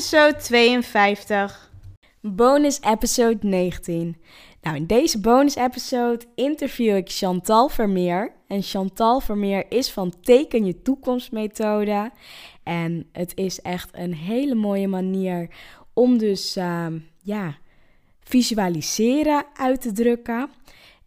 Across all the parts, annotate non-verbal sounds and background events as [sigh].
episode 52. Bonus episode 19. Nou, in deze bonus episode interview ik Chantal Vermeer. En Chantal Vermeer is van Teken je toekomst methode. En het is echt een hele mooie manier om dus ehm, ja, visualiseren uit te drukken.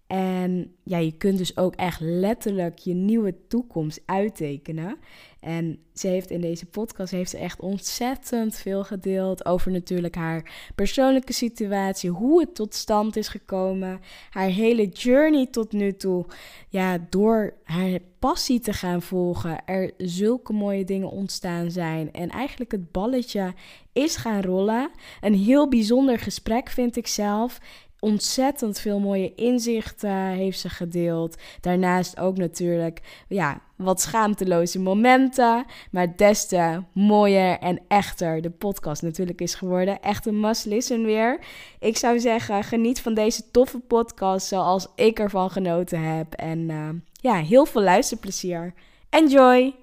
En ja, je kunt dus ook echt letterlijk je nieuwe toekomst uittekenen. En ze heeft in deze podcast heeft ze echt ontzettend veel gedeeld over natuurlijk haar persoonlijke situatie, hoe het tot stand is gekomen, haar hele journey tot nu toe. Ja, door haar passie te gaan volgen, er zulke mooie dingen ontstaan zijn en eigenlijk het balletje is gaan rollen. Een heel bijzonder gesprek vind ik zelf ontzettend veel mooie inzichten heeft ze gedeeld. Daarnaast ook natuurlijk ja, wat schaamteloze momenten. Maar des te mooier en echter de podcast natuurlijk is geworden. Echt een must listen weer. Ik zou zeggen, geniet van deze toffe podcast zoals ik ervan genoten heb. En uh, ja, heel veel luisterplezier. Enjoy!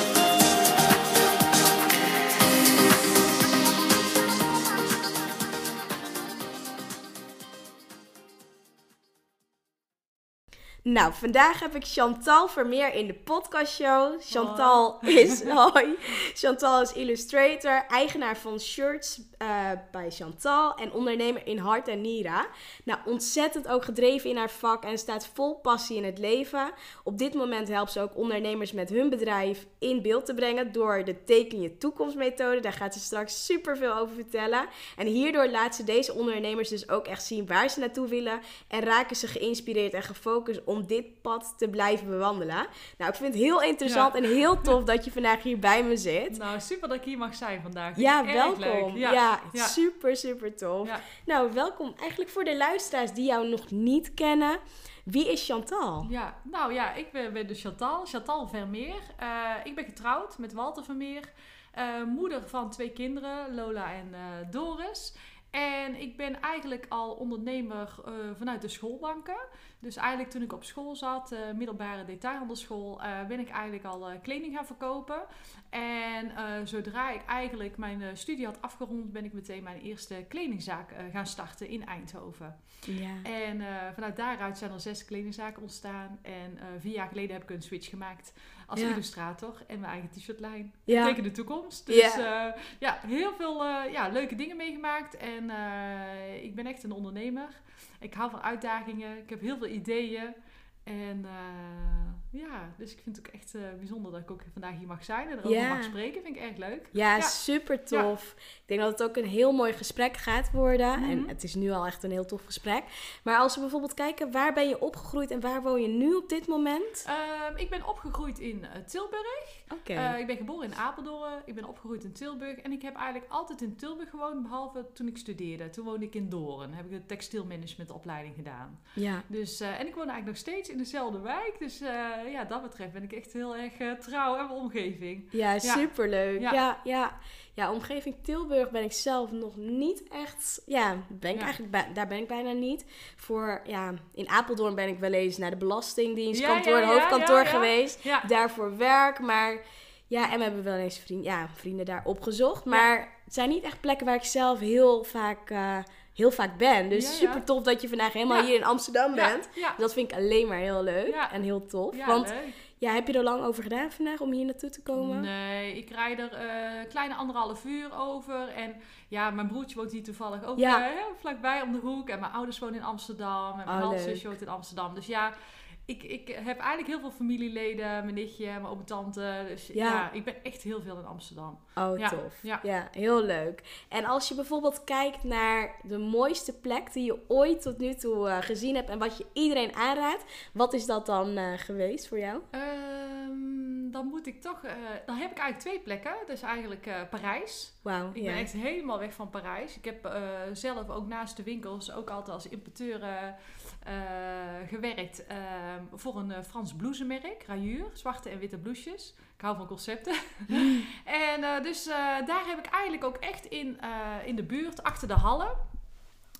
Nou, vandaag heb ik Chantal Vermeer in de podcastshow. Chantal is, [laughs] hoi. Chantal is illustrator, eigenaar van shirts uh, bij Chantal en ondernemer in Hart en Nira. Nou, ontzettend ook gedreven in haar vak en staat vol passie in het leven. Op dit moment helpt ze ook ondernemers met hun bedrijf in beeld te brengen door de Teken je toekomst methode. Daar gaat ze straks super veel over vertellen. En hierdoor laat ze deze ondernemers dus ook echt zien waar ze naartoe willen en raken ze geïnspireerd en gefocust om dit pad te blijven bewandelen. Nou, ik vind het heel interessant en heel tof dat je vandaag hier bij me zit. Nou, super dat ik hier mag zijn vandaag. Ja, welkom. Ja. ja. super, super tof. Nou, welkom eigenlijk voor de luisteraars die jou nog niet kennen. Wie is Chantal? Ja, nou ja, ik ben, ben dus Chantal, Chantal Vermeer. Uh, ik ben getrouwd met Walter Vermeer. Uh, moeder van twee kinderen, Lola en uh, Doris. En ik ben eigenlijk al ondernemer uh, vanuit de schoolbanken. Dus eigenlijk toen ik op school zat, uh, middelbare detailhandelschool, uh, ben ik eigenlijk al kleding gaan verkopen. En zodra ik eigenlijk mijn studie had afgerond, ben ik meteen mijn eerste kledingzaak gaan starten in Eindhoven. Ja. En vanuit daaruit zijn er zes kledingzaken ontstaan. En vier jaar geleden heb ik een switch gemaakt als illustrator en mijn eigen t-shirtlijn. Ja. Teken de toekomst. Dus ja, ja heel veel ja, leuke dingen meegemaakt. En ik ben echt een ondernemer. Ik hou van uitdagingen. Ik heb heel veel ideeën. En uh, ja, dus ik vind het ook echt uh, bijzonder dat ik ook vandaag hier mag zijn en erover mag spreken. Vind ik erg leuk. Ja, ja. super tof. Ik denk dat het ook een heel mooi gesprek gaat worden. En mhm. het is nu al echt een heel tof gesprek. Maar als we bijvoorbeeld kijken, waar ben je opgegroeid en waar woon je nu op dit moment? Um, ik ben opgegroeid in uh, Tilburg. Okay. ik ben geboren in Apeldoorn. Ik ben opgegroeid in Tilburg. En ik heb eigenlijk altijd in Tilburg gewoond, behalve toen ik studeerde. Toen woonde ik in Doorn. Heb ik de textielmanagementopleiding gedaan. Ja. Dus, en ik woon eigenlijk nog steeds in dezelfde wijk. Dus uh, ja, dat betreft ben ik echt heel erg uh, trouw aan mijn omgeving. Ja, superleuk. Ja. ja, ja. Ja, omgeving Tilburg ben ik zelf nog niet echt. Ja, ben ik eigenlijk daar ben ik bijna niet. Voor ja, in Apeldoorn ben ik wel eens naar de Belastingdienstkantoor, ja, hoofdkantoor geweest. Daarvoor werk. Maar ja, en we hebben wel eens vrienden, ja, vrienden daar opgezocht. Maar het zijn niet echt plekken waar ik zelf heel vaak. Uh, heel vaak ben. Dus super tof dat je vandaag helemaal hier in Amsterdam bent. Dat vind ik alleen maar heel leuk en heel tof. Want ja, heb je er lang over gedaan vandaag om hier naartoe te komen? Nee, ik rijd er uh, kleine anderhalf uur over. En ja, mijn broertje woont hier toevallig ook uh, vlakbij om de hoek. En mijn ouders wonen in Amsterdam. En mijn oh, halfzus woont in Amsterdam. Dus ja, ik, ik heb eigenlijk heel veel familieleden, mijn nichtje, mijn oom en tante. Dus ja. Ja. ik ben echt heel veel in Amsterdam. Oh, Ja, tof. ja. Ja. heel leuk. En als je bijvoorbeeld kijkt naar de mooiste plek die je ooit tot nu toe eh, gezien hebt en wat je iedereen aanraadt, wat is dat dan eh, geweest voor jou? Ehm, dan moet ik toch, eh, dan heb ik eigenlijk twee plekken. Dat is eigenlijk Parijs. Wauw. Ik ben echt helemaal weg van Parijs. Ik heb zelf ook naast de winkels ook altijd als importeur gewerkt ehm, voor een eh, Frans blousemerk, Rayure, zwarte en witte blouses. Ik hou van concepten. [laughs] en eh, dus eh, daar heb ik eigenlijk ook echt in, eh, in de buurt, achter de Hallen,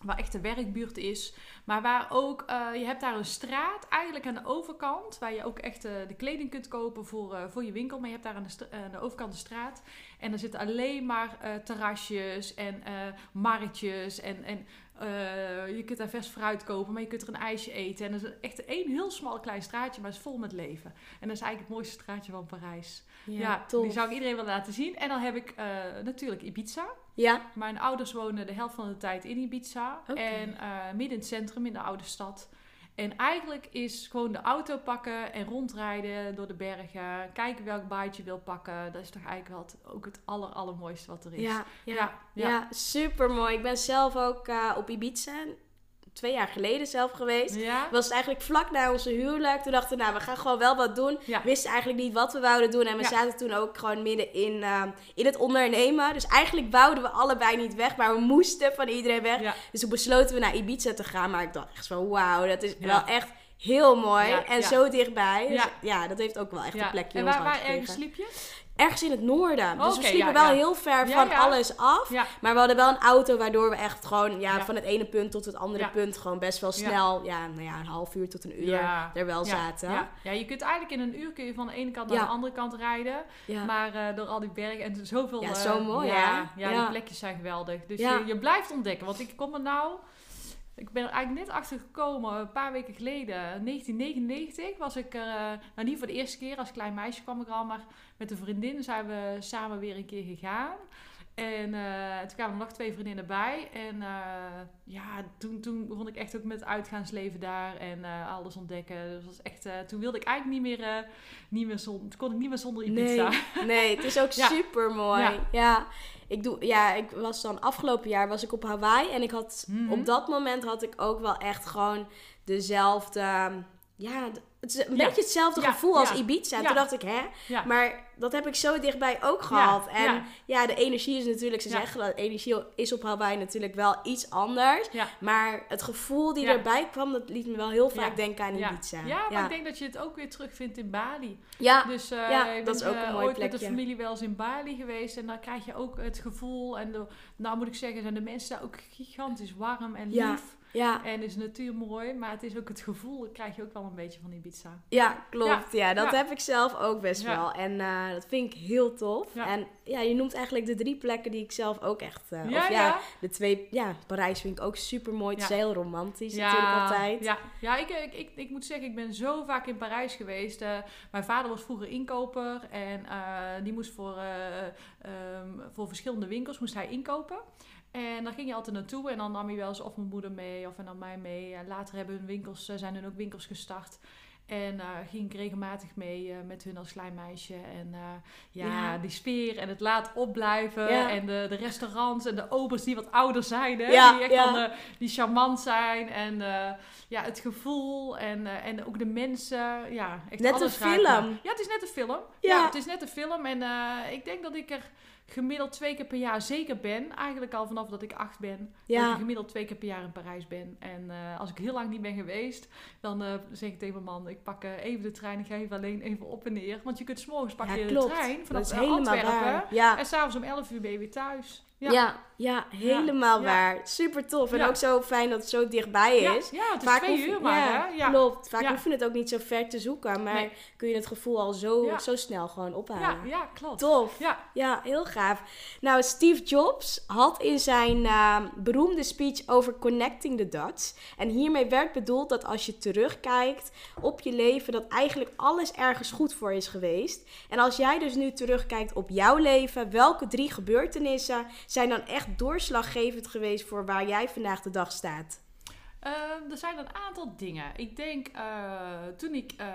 waar echt de werkbuurt is, maar waar ook, eh, je hebt daar een straat, eigenlijk aan de overkant, waar je ook echt eh, de kleding kunt kopen voor, eh, voor je winkel. Maar je hebt daar aan de, aan de overkant een straat. En er zitten alleen maar eh, terrasjes en eh, marktjes. En, en eh, je kunt daar vers fruit kopen, maar je kunt er een ijsje eten. En dat is echt één heel smal klein straatje, maar het is vol met leven. En dat is eigenlijk het mooiste straatje van Parijs. Ja, die zou ik iedereen willen laten zien. En dan heb ik eh, natuurlijk Ibiza. Ja, Mijn ouders wonen de helft van de tijd in Ibiza. En eh, midden in het centrum, in de oude stad. En eigenlijk is gewoon de auto pakken en rondrijden door de bergen. Kijken welk baaitje je wil pakken. Dat is toch eigenlijk wel het, ook het aller, allermooiste wat er is. ja, ja, ja, ja. ja. super mooi. Ik ben zelf ook eh, op Ibiza, twee jaar geleden zelf geweest. Ja? Het was eigenlijk vlak na onze huwelijk. Toen dachten we, nou, we gaan gewoon wel wat doen. Ja. Wisten eigenlijk niet wat we wouden doen. En we Ja. zaten toen ook gewoon midden in, eh, in het ondernemen. Dus eigenlijk wouden we allebei niet weg, maar we moesten van iedereen weg. Dus toen besloten we naar Ibiza te gaan. Maar ik dacht echt van, wauw, dat is wel echt heel mooi. En zo dichtbij. Dus Ja. dat heeft ook wel echt een plekje En waar, waar ergens sliep je? Ergens in het noorden. Dus we sliepen ja, wel ja. heel ver Ja, van alles af. Maar we hadden wel een auto waardoor we echt gewoon ja, van het ene punt tot het andere punt gewoon best wel snel, ja. nou ja, een half uur tot een uur er wel zaten. Ja. ja, je kunt eigenlijk in een uur kun je van de ene kant naar de andere kant rijden. Maar eh, door al die bergen en zoveel... Ja, eh, zo mooi, ja, hè? Ja, Ja. die plekjes zijn geweldig. Dus je, je blijft ontdekken. Want ik kom er nou... Ik ben er eigenlijk net achter gekomen, een paar weken geleden, 1999, was ik er, eh, nou niet voor de eerste keer, als klein meisje kwam ik al, maar met een vriendin zijn we samen weer een keer gegaan. En eh, toen kwamen er nog twee vriendinnen bij. En eh, ja, toen, toen begon ik echt ook met het uitgaansleven daar en eh, alles ontdekken. Dus was echt, toen wilde ik eigenlijk niet meer, niet meer zonder, kon ik niet meer zonder Ibiza. Nee, nee, het is ook [laughs] Ja. super mooi. Ja. Ja. ik doe, ja, ik was dan afgelopen jaar was ik op Hawaii en ik had Mhm. op dat moment had ik ook wel echt gewoon dezelfde, ja, het is een Ja. beetje hetzelfde Ja, gevoel als. Ibiza. En. Toen dacht ik, hè, maar dat heb ik zo dichtbij ook gehad. en ja. de energie is natuurlijk, ze zeggen dat energie is op Hawaii natuurlijk wel iets anders. Maar het gevoel die erbij kwam, dat liet me wel heel vaak denken aan. Ibiza. Ja, maar ik denk dat je het ook weer terugvindt in Bali. ja. Dus eh, Ja, ik dat ben, is ook een eh, mooi ooit met de familie wel eens in Bali geweest. En dan krijg je ook het gevoel. En de, nou moet ik zeggen, zijn de mensen daar ook gigantisch warm en Ja. lief. Ja. En is de natuur mooi. Maar het is ook het gevoel, dat krijg je ook wel een beetje van Ibiza. Ja, klopt. Ja, dat Ja. heb ik zelf ook best wel. En eh, dat vind ik heel tof. En ja, je noemt eigenlijk de drie plekken die ik zelf ook echt... Ja, of ja, de twee... Ja, Parijs vind ik ook super mooi. Het is heel romantisch natuurlijk altijd. Ja, ja ik, ik, ik, ik moet zeggen, ik ben zo vaak in Parijs geweest. Eh, mijn vader was vroeger inkoper en die moest voor, eh, ehm, voor verschillende winkels moest hij inkopen. En daar ging je altijd naartoe en dan nam hij wel eens of mijn moeder mee of en dan mij mee. En later hebben hun winkels, eh, zijn hun ook winkels gestart. En eh, ging ik regelmatig mee eh, met hun als klein meisje. En ja, Ja. die sfeer en het laat opblijven. Ja. En de, de restaurants en de obers die wat ouder zijn. Hè? Ja, die echt dan die charmant zijn. En ja, het gevoel en, en ook de mensen. Ja, echt Net alles een film. Ja, het is net een film. Ja. Ja, het is net een film. En ik denk dat ik er gemiddeld twee keer per jaar zeker ben. Eigenlijk al vanaf dat ik acht ben. Ja. Dat ik gemiddeld twee keer per jaar in Parijs ben. En eh, als ik heel lang niet ben geweest, dan eh, zeg ik tegen mijn man, ik pak eh, even de trein. Ik ga even alleen even op en neer. Want je kunt s'morgens pak Ja, je klopt. de trein Dat vanaf Antwerpen. waar. Ja. En s'avonds om 11 uur ben je weer thuis. Ja. Ja, helemaal Ja. waar. Super tof. En ook zo fijn dat het zo dichtbij is. ja, het is Vaak twee hoef uur maar, ja. Klopt. Vaak hoef je het ook niet zo ver te zoeken. Maar Nee. kun je het gevoel al zo, zo snel gewoon ophalen. Ja, ja, klopt. Tof. Ja, Ja, heel gaaf. Nou, Steve Jobs had in zijn eh, beroemde speech over connecting the dots. En hiermee werd bedoeld dat als je terugkijkt op je leven, dat eigenlijk alles ergens goed voor is geweest. En als jij dus nu terugkijkt op jouw leven, welke drie gebeurtenissen zijn dan echt doorslaggevend geweest voor waar jij vandaag de dag staat? Ehm, er zijn een aantal dingen. Ik denk, eh, toen ik eh,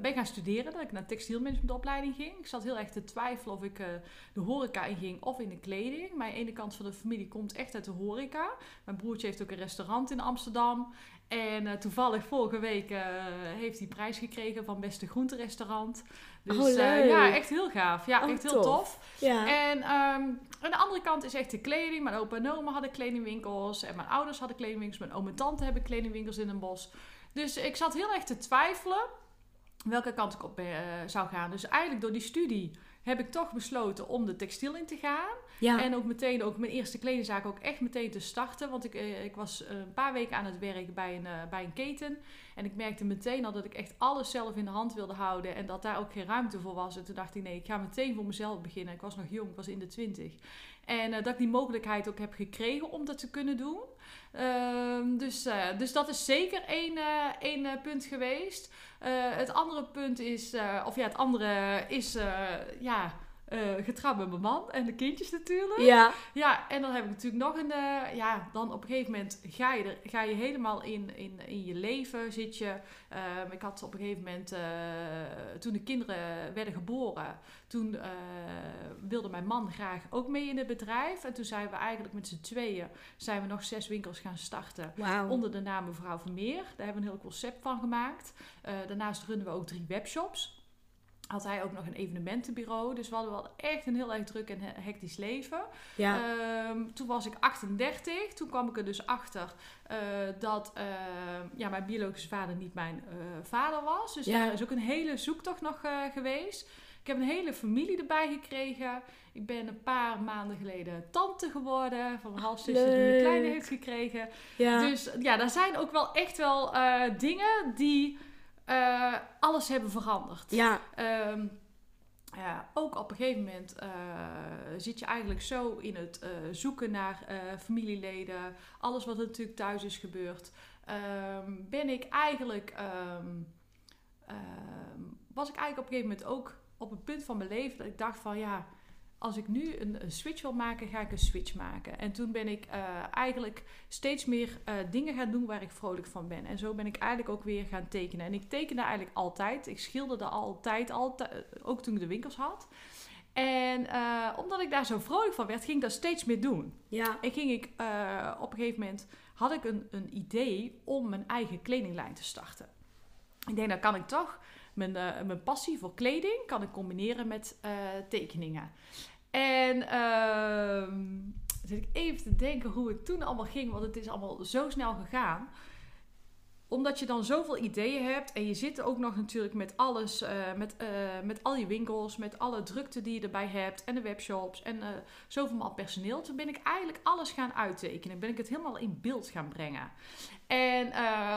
ben gaan studeren, dat ik naar textielmanagementopleiding ging. Ik zat heel erg te twijfelen of ik eh, de horeca in ging of in de kleding. Mijn ene kant van de familie komt echt uit de horeca. Mijn broertje heeft ook een restaurant in Amsterdam. En toevallig vorige week heeft hij prijs gekregen van beste groenterestaurant. Dus oh, leuk. ja, echt heel gaaf. Ja, Oh, echt heel tof. tof. Ja. En ehm, aan de andere kant is echt de kleding. Mijn opa en oma hadden kledingwinkels. En mijn ouders hadden kledingwinkels. Mijn oom en tante hebben kledingwinkels in een bos. Dus ik zat heel erg te twijfelen welke kant ik op eh, zou gaan. Dus eigenlijk door die studie heb ik toch besloten om de textiel in te gaan. ja. En ook meteen ook mijn eerste kledingzaak ook echt meteen te starten. Want ik, eh, ik was eh, een paar weken aan het werk bij een, eh, bij een keten. En ik merkte meteen al dat ik echt alles zelf in de hand wilde houden. En dat daar ook geen ruimte voor was. En toen dacht ik, nee, ik ga meteen voor mezelf beginnen. Ik was nog jong, ik was in de twintig. En eh, dat ik die mogelijkheid ook heb gekregen om dat te kunnen doen. Ehm, dus, eh, dus dat is zeker één, eh, één punt geweest. Het andere punt is, of ja, het andere is, ja, eh, getrouwd met mijn man en de kindjes natuurlijk. ja. Ja, en dan heb ik natuurlijk nog een. eh, ja, dan op een gegeven moment ga je, er, ga je helemaal in, in, in je leven. Zit je. ehm, ik had op een gegeven moment. eh, toen de kinderen werden geboren. Toen wilde mijn man graag ook mee in het bedrijf. En toen zijn we eigenlijk met z'n tweeën. Zijn we nog zes winkels gaan starten. Onder de naam Mevrouw Vermeer. Daar hebben we een heel concept van gemaakt. Daarnaast runnen we ook drie webshops. Had hij ook nog een evenementenbureau. Dus we hadden wel echt een heel erg druk en he- hectisch leven. Ja. Ehm, toen was ik 38. Toen kwam ik er dus achter eh, dat ehm, ja, mijn biologische vader niet mijn eh, vader was. Dus Ja. daar is ook een hele zoektocht nog eh, geweest. Ik heb een hele familie erbij gekregen. Ik ben een paar maanden geleden tante geworden. Van een halfzusje die een kleine heeft gekregen. ja. Dus ja, daar zijn ook wel echt wel dingen die eh, alles hebben veranderd. ja. Ehm, ja, ook op een gegeven moment eh, zit je eigenlijk zo in het eh, zoeken naar familieleden, alles wat er natuurlijk thuis is gebeurd. Ehm, ben ik eigenlijk, ehm, was ik eigenlijk op een gegeven moment ook op een punt van mijn leven dat ik dacht van ja, als ik nu een, een switch wil maken, ga ik een switch maken. En toen ben ik eh, eigenlijk steeds meer eh, dingen gaan doen waar ik vrolijk van ben. En zo ben ik eigenlijk ook weer gaan tekenen. En ik tekende eigenlijk altijd. Ik schilderde altijd, altijd ook toen ik de winkels had. En eh, omdat ik daar zo vrolijk van werd, ging ik dat steeds meer doen. ja. En ging ik eh, op een gegeven moment had ik een, een idee om mijn eigen kledinglijn te starten. Ik denk, dan kan ik toch mijn, eh, mijn passie voor kleding kan ik combineren met eh, tekeningen. En dan zit ik even te denken hoe het toen allemaal ging, want het is allemaal zo snel gegaan omdat je dan zoveel ideeën hebt en je zit ook nog natuurlijk met alles, eh, met, eh, met al je winkels, met alle drukte die je erbij hebt en de webshops en eh zoveel personeel. Toen ben ik eigenlijk alles gaan uittekenen. Ben ik het helemaal in beeld gaan brengen. En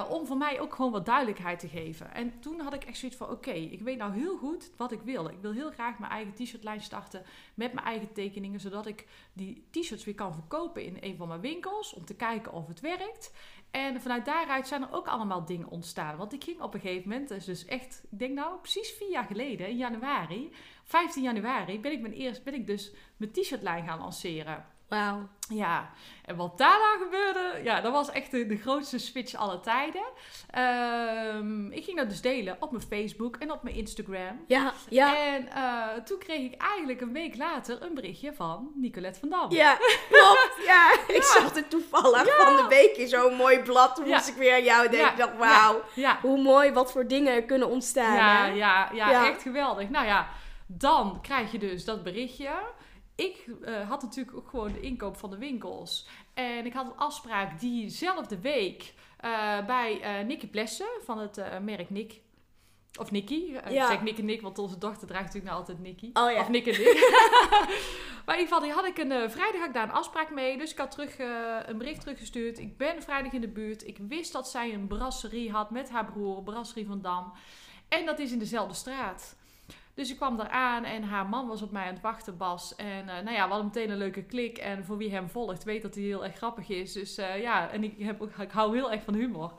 om voor mij ook gewoon wat duidelijkheid te geven. En toen had ik echt zoiets van: oké, ik weet nou heel goed wat ik wil. Ik wil heel graag mijn eigen t-shirtlijn starten met mijn eigen tekeningen, zodat ik die t-shirts weer kan verkopen in een van mijn winkels om te kijken of het werkt. En vanuit daaruit zijn er ook allemaal dingen ontstaan. Want ik ging op een gegeven moment, dus, echt, ik denk nou precies vier jaar geleden, in januari, 15 januari, ben ik, mijn eerst, ben ik dus mijn t-shirtlijn gaan lanceren. Wauw. Ja, en wat daarna gebeurde, ja, dat was echt de, de grootste switch aller tijden. Ehm, ik ging dat dus delen op mijn Facebook en op mijn Instagram. Ja, ja. En eh, toen kreeg ik eigenlijk een week later een berichtje van Nicolette van Dam. Ja, klopt. [laughs] Ja, ik zag het toevallig van de week in zo'n mooi blad. Toen Ja. moest ik weer aan jou denken. Ik dacht, wauw, Ja, hoe mooi, wat voor dingen kunnen ontstaan. ja, hè? ja, ja, Ja. echt geweldig. Nou ja, dan krijg je dus dat berichtje. Ik eh, had natuurlijk ook gewoon de inkoop van de winkels. En ik had een afspraak diezelfde week eh, bij eh Nicky Plessen van het merk Nick. Of Nicky. Ja. Ik zeg Nick en Nick, want onze dochter draagt natuurlijk nou altijd Nicky. Oh ja. Of Nick en Nick. [laughs] maar in ieder geval, die had ik een vrijdag had ik daar een afspraak mee. Dus ik had terug, een bericht teruggestuurd. Ik ben vrijdag in de buurt. Ik wist dat zij een brasserie had met haar broer, Brasserie van Dam. En dat is in dezelfde straat. Dus ik kwam daar aan en haar man was op mij aan het wachten, Bas. En eh, nou ja, we hadden meteen een leuke klik. En voor wie hem volgt, weet dat hij heel erg grappig is. Dus eh, ja, en ik, heb, ik hou heel erg van humor.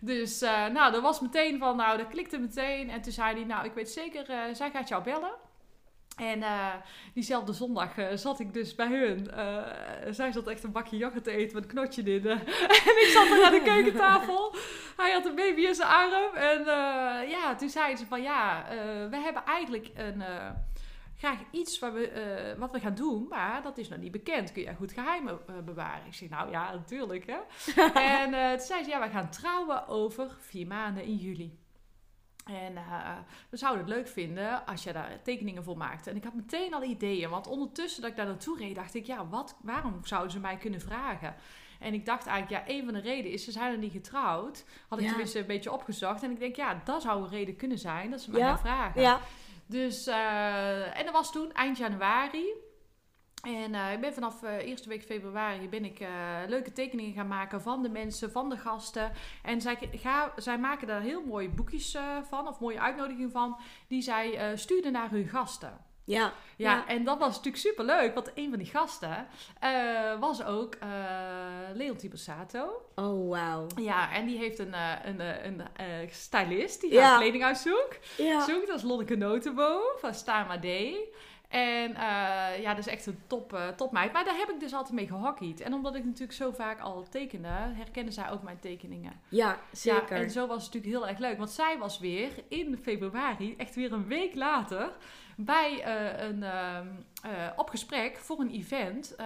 Dus eh, nou, dat was meteen van, nou, dat klikte meteen. En toen zei hij, nou, ik weet zeker, zij gaat jou bellen. En eh, diezelfde zondag eh, zat ik dus bij hun. Eh, zij zat echt een bakje yoghurt te eten met een knotje in. [laughs] en ik zat er aan de keukentafel. [laughs] Hij had een baby in zijn arm. En ja, toen zei ze van ja, we hebben eigenlijk een, graag iets wat we, wat we gaan doen. Maar dat is nog niet bekend. Kun je goed geheimen bewaren? Ik zei nou ja, natuurlijk hè. [laughs] en toen zei ze ja, we gaan trouwen over vier maanden in juli. En uh, we zouden het leuk vinden als je daar tekeningen voor maakte. En ik had meteen al ideeën. Want ondertussen dat ik daar naartoe reed, dacht ik, ja, wat, waarom zouden ze mij kunnen vragen? En ik dacht eigenlijk, ja, een van de redenen is, ze zijn er niet getrouwd. Had ik ja. tenminste een beetje opgezocht. En ik denk, ja, dat zou een reden kunnen zijn dat ze mij gaan vragen. Ja. Dus, uh, en dat was toen eind januari. En uh, ik ben vanaf uh, eerste week februari ben ik uh, leuke tekeningen gaan maken van de mensen, van de gasten. En zij, ga, zij maken daar heel mooie boekjes van, of mooie uitnodigingen van, die zij stuurden naar hun gasten. Ja, ja, ja, en dat was natuurlijk super leuk, want een van die gasten was ook Leontien Borsato. Oh, wauw. Ja, en die heeft een, een, een, een stylist die ja. kleding uitzoekt. Ja. Zoekt, dat is Lonneke Notenboom van Stama Day. En uh, ja, dat is echt een top, uh, topmeid. Maar daar heb ik dus altijd mee gehockeyd. En omdat ik natuurlijk zo vaak al tekende, herkennen zij ook mijn tekeningen. Ja, zeker. Ja, en zo was het natuurlijk heel erg leuk. Want zij was weer in februari, echt weer een week later, bij uh, een, ehm, op gesprek voor een event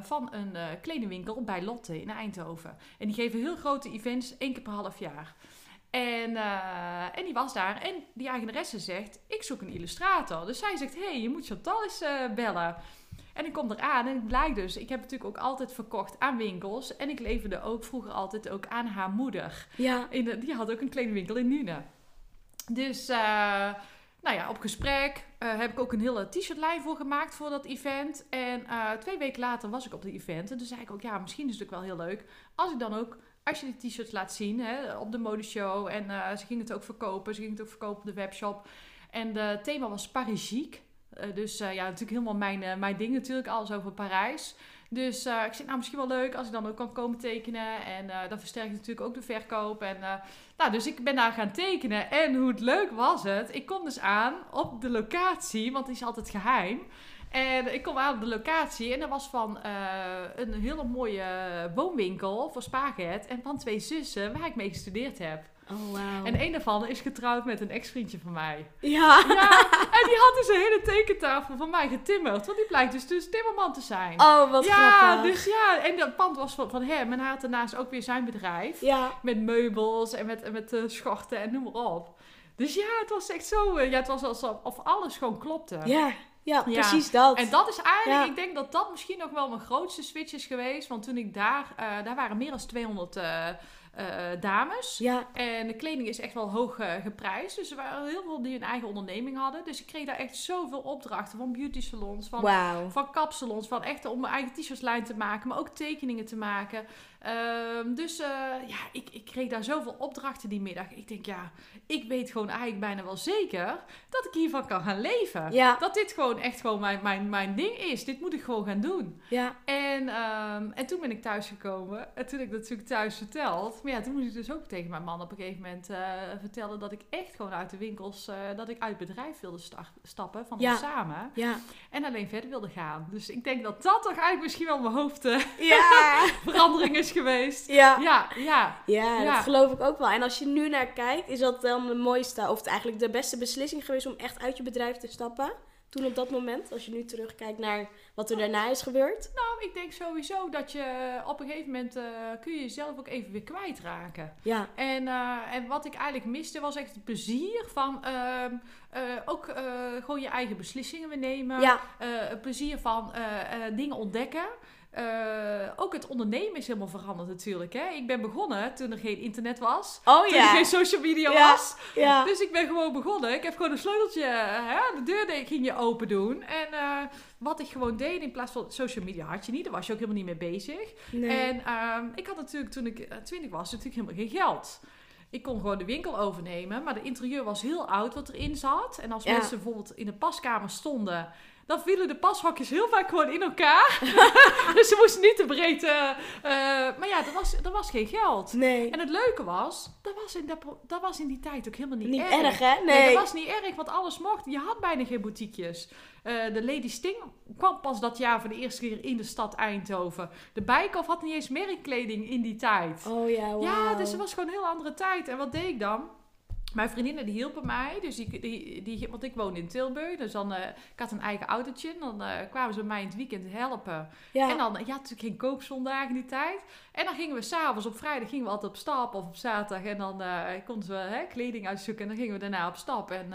van een kledingwinkel bij Lotte in Eindhoven. En die geven heel grote events, één keer per half jaar. En, uh, en die was daar. En die eigenaresse zegt, ik zoek een illustrator. Dus zij zegt, hé, hey, je moet Chantal eens uh, bellen. En ik kom eraan en het blijkt dus, ik heb natuurlijk ook altijd verkocht aan winkels. En ik leverde ook vroeger altijd ook aan haar moeder. Ja. In de, die had ook een kledingwinkel in Nune. Dus, uh, nou ja, op gesprek heb ik ook een hele t-shirtlijn voor gemaakt voor dat event. En twee weken later was ik op het event. En toen zei ik ook, ja, misschien is het ook wel heel leuk als ik dan ook als je die t-shirts laat zien hè, op de modeshow. En uh, ze gingen het ook verkopen. Ze gingen het ook verkopen op de webshop. En het thema was Parisiek. Uh, dus uh, ja, natuurlijk helemaal mijn, mijn ding natuurlijk. Alles over Parijs. Dus ik zei, nou misschien wel leuk als ik dan ook kan komen tekenen. En dan versterk ik natuurlijk ook de verkoop. En, nou, dus ik ben daar gaan tekenen. En hoe leuk was het. Ik kom dus aan op de locatie, want die is altijd geheim. En ik kom aan op de locatie en er was van uh, een hele mooie woonwinkel voor Spaget en van twee zussen waar ik mee gestudeerd heb. Oh, wow. En een daarvan is getrouwd met een ex-vriendje van mij. Ja. ja. [laughs] En die had dus een hele tekentafel van mij getimmerd. Want die blijkt dus, dus timmerman te zijn. Oh, wat ja, grappig. Dus ja, en dat pand was van, van hem. En hij had daarnaast ook weer zijn bedrijf. Ja. Met meubels en met, met uh, schorten en noem maar op. Dus ja, het was echt zo... Uh, ja, het was alsof alles gewoon klopte. Ja. Ja, precies dat. En dat is eigenlijk, ik denk dat dat misschien nog wel mijn grootste switch is geweest. Want toen ik daar, uh, daar waren meer dan 200 uh, uh, dames. Ja. En de kleding is echt wel hoog geprijsd. Dus er waren heel veel die een eigen onderneming hadden. Dus ik kreeg daar echt zoveel opdrachten van beauty salons, van, wow. van kapsalons, van echt om mijn eigen t-shirts lijn te maken, maar ook tekeningen te maken. Um, dus uh, ja, ik, ik kreeg daar zoveel opdrachten die middag. Ik denk, ja, ik weet gewoon eigenlijk bijna wel zeker dat ik hiervan kan gaan leven. Ja. Dat dit gewoon echt gewoon mijn, mijn, mijn ding is. Dit moet ik gewoon gaan doen. Ja. En, um, en toen ben ik thuisgekomen. En toen heb ik dat natuurlijk thuis verteld. Maar ja, toen moest ik dus ook tegen mijn man op een gegeven moment uh, vertellen dat ik echt gewoon uit de winkels, uh, dat ik uit het bedrijf wilde stappen van ja. ons samen. Ja. En alleen verder wilde gaan. Dus ik denk dat dat toch eigenlijk misschien wel mijn hoofdverandering ja. [laughs] is geweest. Ja. Ja, ja. Ja, dat geloof ik ook wel. En als je nu naar kijkt, is dat dan de mooiste, of eigenlijk de beste beslissing geweest om echt uit je bedrijf te stappen? Toen op dat moment, als je nu terugkijkt naar wat er daarna is gebeurd? Nou, ik denk sowieso dat je op een gegeven moment uh, kun je jezelf ook even weer kwijtraken. Ja. En, uh, en wat ik eigenlijk miste was echt het plezier van uh, ook gewoon je eigen beslissingen weer nemen. Ja. het plezier van dingen ontdekken. Uh, ook het ondernemen is helemaal veranderd natuurlijk. Hè? Ik ben begonnen toen er geen internet was. Oh toen ja. er geen social media ja. was. Ja. Dus ik ben gewoon begonnen. Ik heb gewoon een sleuteltje, hè? de deur ging je open doen. En uh, wat ik gewoon deed in plaats van social media had je niet. Daar was je ook helemaal niet mee bezig. Nee. En uh, ik had natuurlijk toen ik twintig was natuurlijk helemaal geen geld. Ik kon gewoon de winkel overnemen, maar de interieur was heel oud wat erin zat. En als mensen bijvoorbeeld in de paskamer stonden, dan vielen de pashokjes heel vaak gewoon in elkaar. [laughs] dus ze moesten niet te breed. eh, eh, maar ja, er was, er was geen geld. Nee. En het leuke was, dat was in, dat, dat was in die tijd ook helemaal niet, Niet erg. erg, hè? Nee, Nee. dat was niet erg, want alles mocht. Je had bijna geen boutiquejes. Eh, de Lady Sting kwam pas dat jaar voor de eerste keer in de stad Eindhoven. De Bijkhoff had niet eens merkkleding in die tijd. Oh ja, Ja, dus het was gewoon een heel andere tijd. En wat deed ik dan? Mijn vriendinnen die hielpen mij, dus die, die, die, want ik woonde in Tilburg, dus dan, eh, ik had een eigen autootje, dan eh, kwamen ze mij in het weekend helpen. Ja. En dan, ja, natuurlijk geen koopzondagen in die tijd. En dan gingen we s'avonds, op vrijdag gingen we altijd op stap, of op zaterdag, en dan eh, konden we hè, kleding uitzoeken, en dan gingen we daarna op stap. En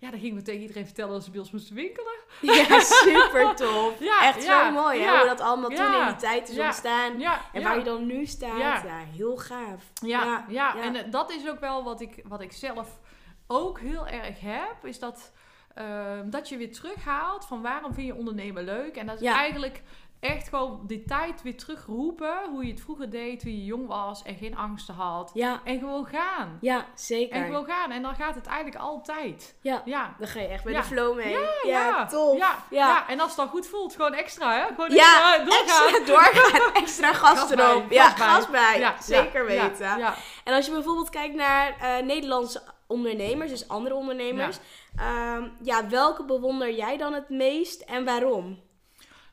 ja, dan gingen we tegen iedereen vertellen dat ze bij ons moesten winkelen. Ja, [laughs] super tof. Ja, Echt ja, zo mooi, hè? Hoe dat allemaal toen in die tijd is ontstaan. En waar je dan nu staat. Ja, heel gaaf. Ja, Ja, en eh, dat is ook wel wat ik, wat ik zelf ook heel erg heb. Is dat, ehm, dat je weer terughaalt van waarom vind je ondernemen leuk. En dat is Ja. eigenlijk echt gewoon die tijd weer terugroepen. Hoe je het vroeger deed, toen je jong was en geen angsten had. Ja, En gewoon gaan. ja zeker. En gewoon gaan. En dan gaat het eigenlijk altijd. Ja, Ja. dan ga je echt met Ja. de flow mee. Ja, Ja, tof. Ja, ja. en als het dan goed voelt, gewoon extra, hè? Gewoon Ja, extra doorgaan. extra [laughs] doorgaan. Extra gas, erop. ja, gas bij. Zeker weten. En als je bijvoorbeeld kijkt naar eh, Nederlandse ondernemers, dus andere ondernemers. Ja. ja, welke bewonder jij dan het meest en waarom?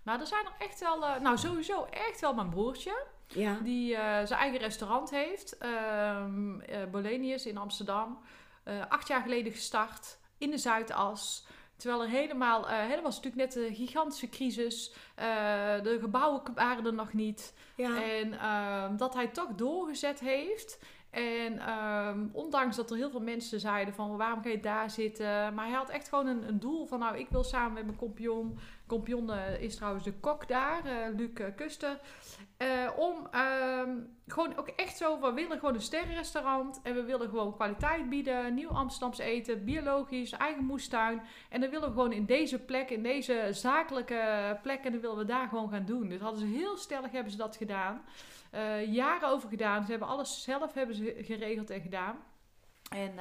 Nou, er zijn er echt wel, eh, nou sowieso echt wel mijn broertje. Ja. Die eh, zijn eigen restaurant heeft. ehm eh, Bolenius in Amsterdam. Acht jaar geleden gestart. In de Zuidas. Terwijl er helemaal... dat was natuurlijk net een gigantische crisis. De gebouwen waren er nog niet. Ja. En ehm, dat hij toch doorgezet heeft. En ehm, ondanks dat er heel veel mensen zeiden van waarom ga je daar zitten. Maar hij had echt gewoon een, een doel van nou ik wil samen met mijn kompion. Kompion eh, is trouwens de kok daar, eh, Luc eh, Kuster. om ehm, gewoon ook echt zo, we willen gewoon een sterrenrestaurant. En we willen gewoon kwaliteit bieden. Nieuw Amsterdams eten, biologisch, eigen moestuin. En dan willen we gewoon in deze plek, in deze zakelijke plek. En dan willen we daar gewoon gaan doen. Dus hadden ze heel stellig hebben ze dat gedaan. Jaren over gedaan. Ze hebben alles zelf hebben ze geregeld en gedaan. En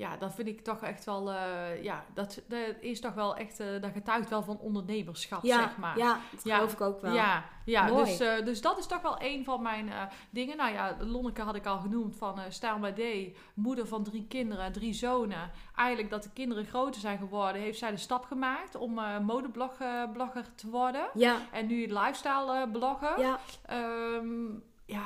ja, dat vind ik toch echt wel, eh, ja, dat, dat is toch wel echt, eh, dat getuigt wel van ondernemerschap, ja, zeg maar. ja, dat Ja. geloof ik ook wel. Ja, ja Mooi. dus, eh, dus dat is toch wel een van mijn dingen. Nou ja, Lonneke had ik al genoemd van Staal bij D. Moeder van drie kinderen, drie zonen. Eigenlijk dat de kinderen groter zijn geworden, heeft zij de stap gemaakt om modeblogger te worden. Ja, En nu lifestyle blogger. ja, Ehm, ja,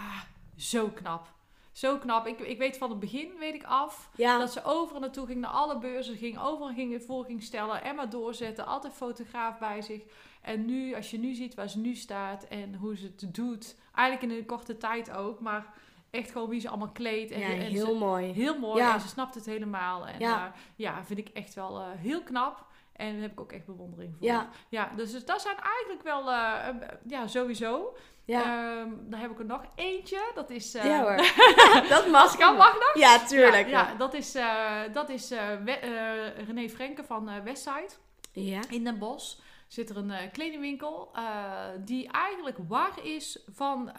zo knap. Zo knap. Ik, ik weet van het begin, weet ik af, ja. dat ze overal naartoe ging, naar alle beurzen ging, overal ging, voor ging stellen en maar doorzetten. Altijd fotograaf bij zich. En nu, als je nu ziet waar ze nu staat en hoe ze het doet, eigenlijk in een korte tijd ook, maar echt gewoon wie ze allemaal kleedt. En, ja, en heel ze- mooi. heel mooi Ja. en ze snapt het helemaal. En Ja. ja vind ik echt wel eh, heel knap. En daar heb ik ook echt bewondering voor. Ja. ja dus, dus dat zijn eigenlijk wel, eh, eh, ja, sowieso. Ja, Ehm, dan heb ik er nog eentje. Dat is. eh, ja hoor. [laughs] dat mag. Kan, mag nog? Ja, tuurlijk. Ja, ja, dat is, eh, dat is eh, René Frenke van Westside. Ja. In Den Bosch zit er een kledingwinkel die eigenlijk war is van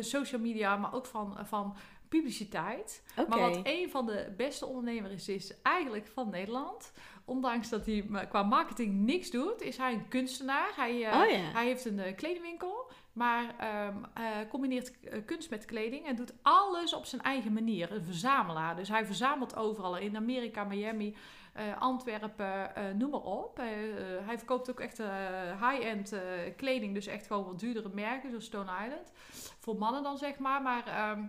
social media, maar ook van, van publiciteit. Maar wat een van de beste ondernemers is, is eigenlijk van Nederland. Ondanks dat hij qua marketing niks doet, is hij een kunstenaar. Hij, Oh ja. hij heeft een kledingwinkel, maar eh, combineert eh, kunst met kleding en doet alles op zijn eigen manier. Een verzamelaar. Dus hij verzamelt overal in Amerika, Miami, eh, Antwerpen, noem maar op. Hij verkoopt ook echt high-end kleding, dus echt gewoon wat duurdere merken, zoals Stone Island. Voor mannen dan zeg maar. Maar ehm,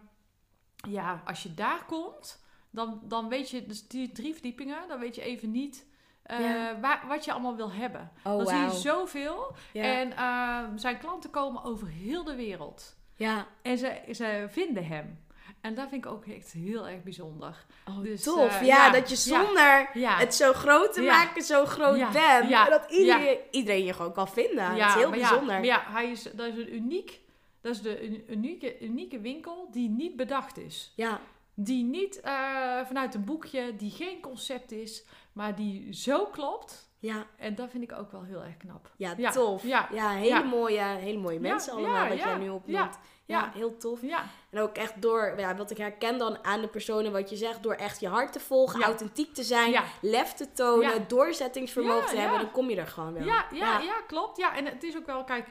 ja, als je daar komt, dan, dan weet je, dus die drie verdiepingen, dan weet je even niet eh, Ja. waar, wat je allemaal wil hebben. Oh, dan zie je zoveel. Ja. En ehm, zijn klanten komen over heel de wereld. ja. En ze, ze vinden hem. En dat vind ik ook echt heel erg bijzonder. Oh, Dus, tof. eh, ja, ja, dat je zonder Ja, het zo groot te Ja. maken, zo groot bent. En dat iedereen, iedereen je gewoon kan vinden. dat is heel maar bijzonder. maar ja, hij is, dat is een uniek... Dat is de un- unieke, unieke winkel die niet bedacht is. ja. Die niet eh, vanuit een boekje, die geen concept is, maar die zo klopt. Ja, En dat vind ik ook wel heel erg knap. ja, Ja, tof. Ja, ja, hele, ja. Mooie, hele mooie mensen allemaal, ja, wat jij nu opnoemt. Ja, ja. heel tof. Ja, En ook echt door, ja, wat ik herken dan aan de personen, wat je zegt, door echt je hart te volgen, authentiek te zijn, lef te tonen, doorzettingsvermogen te hebben, dan kom je er gewoon wel. Ja, ja, ja. klopt. Ja, en het is ook wel, kijk,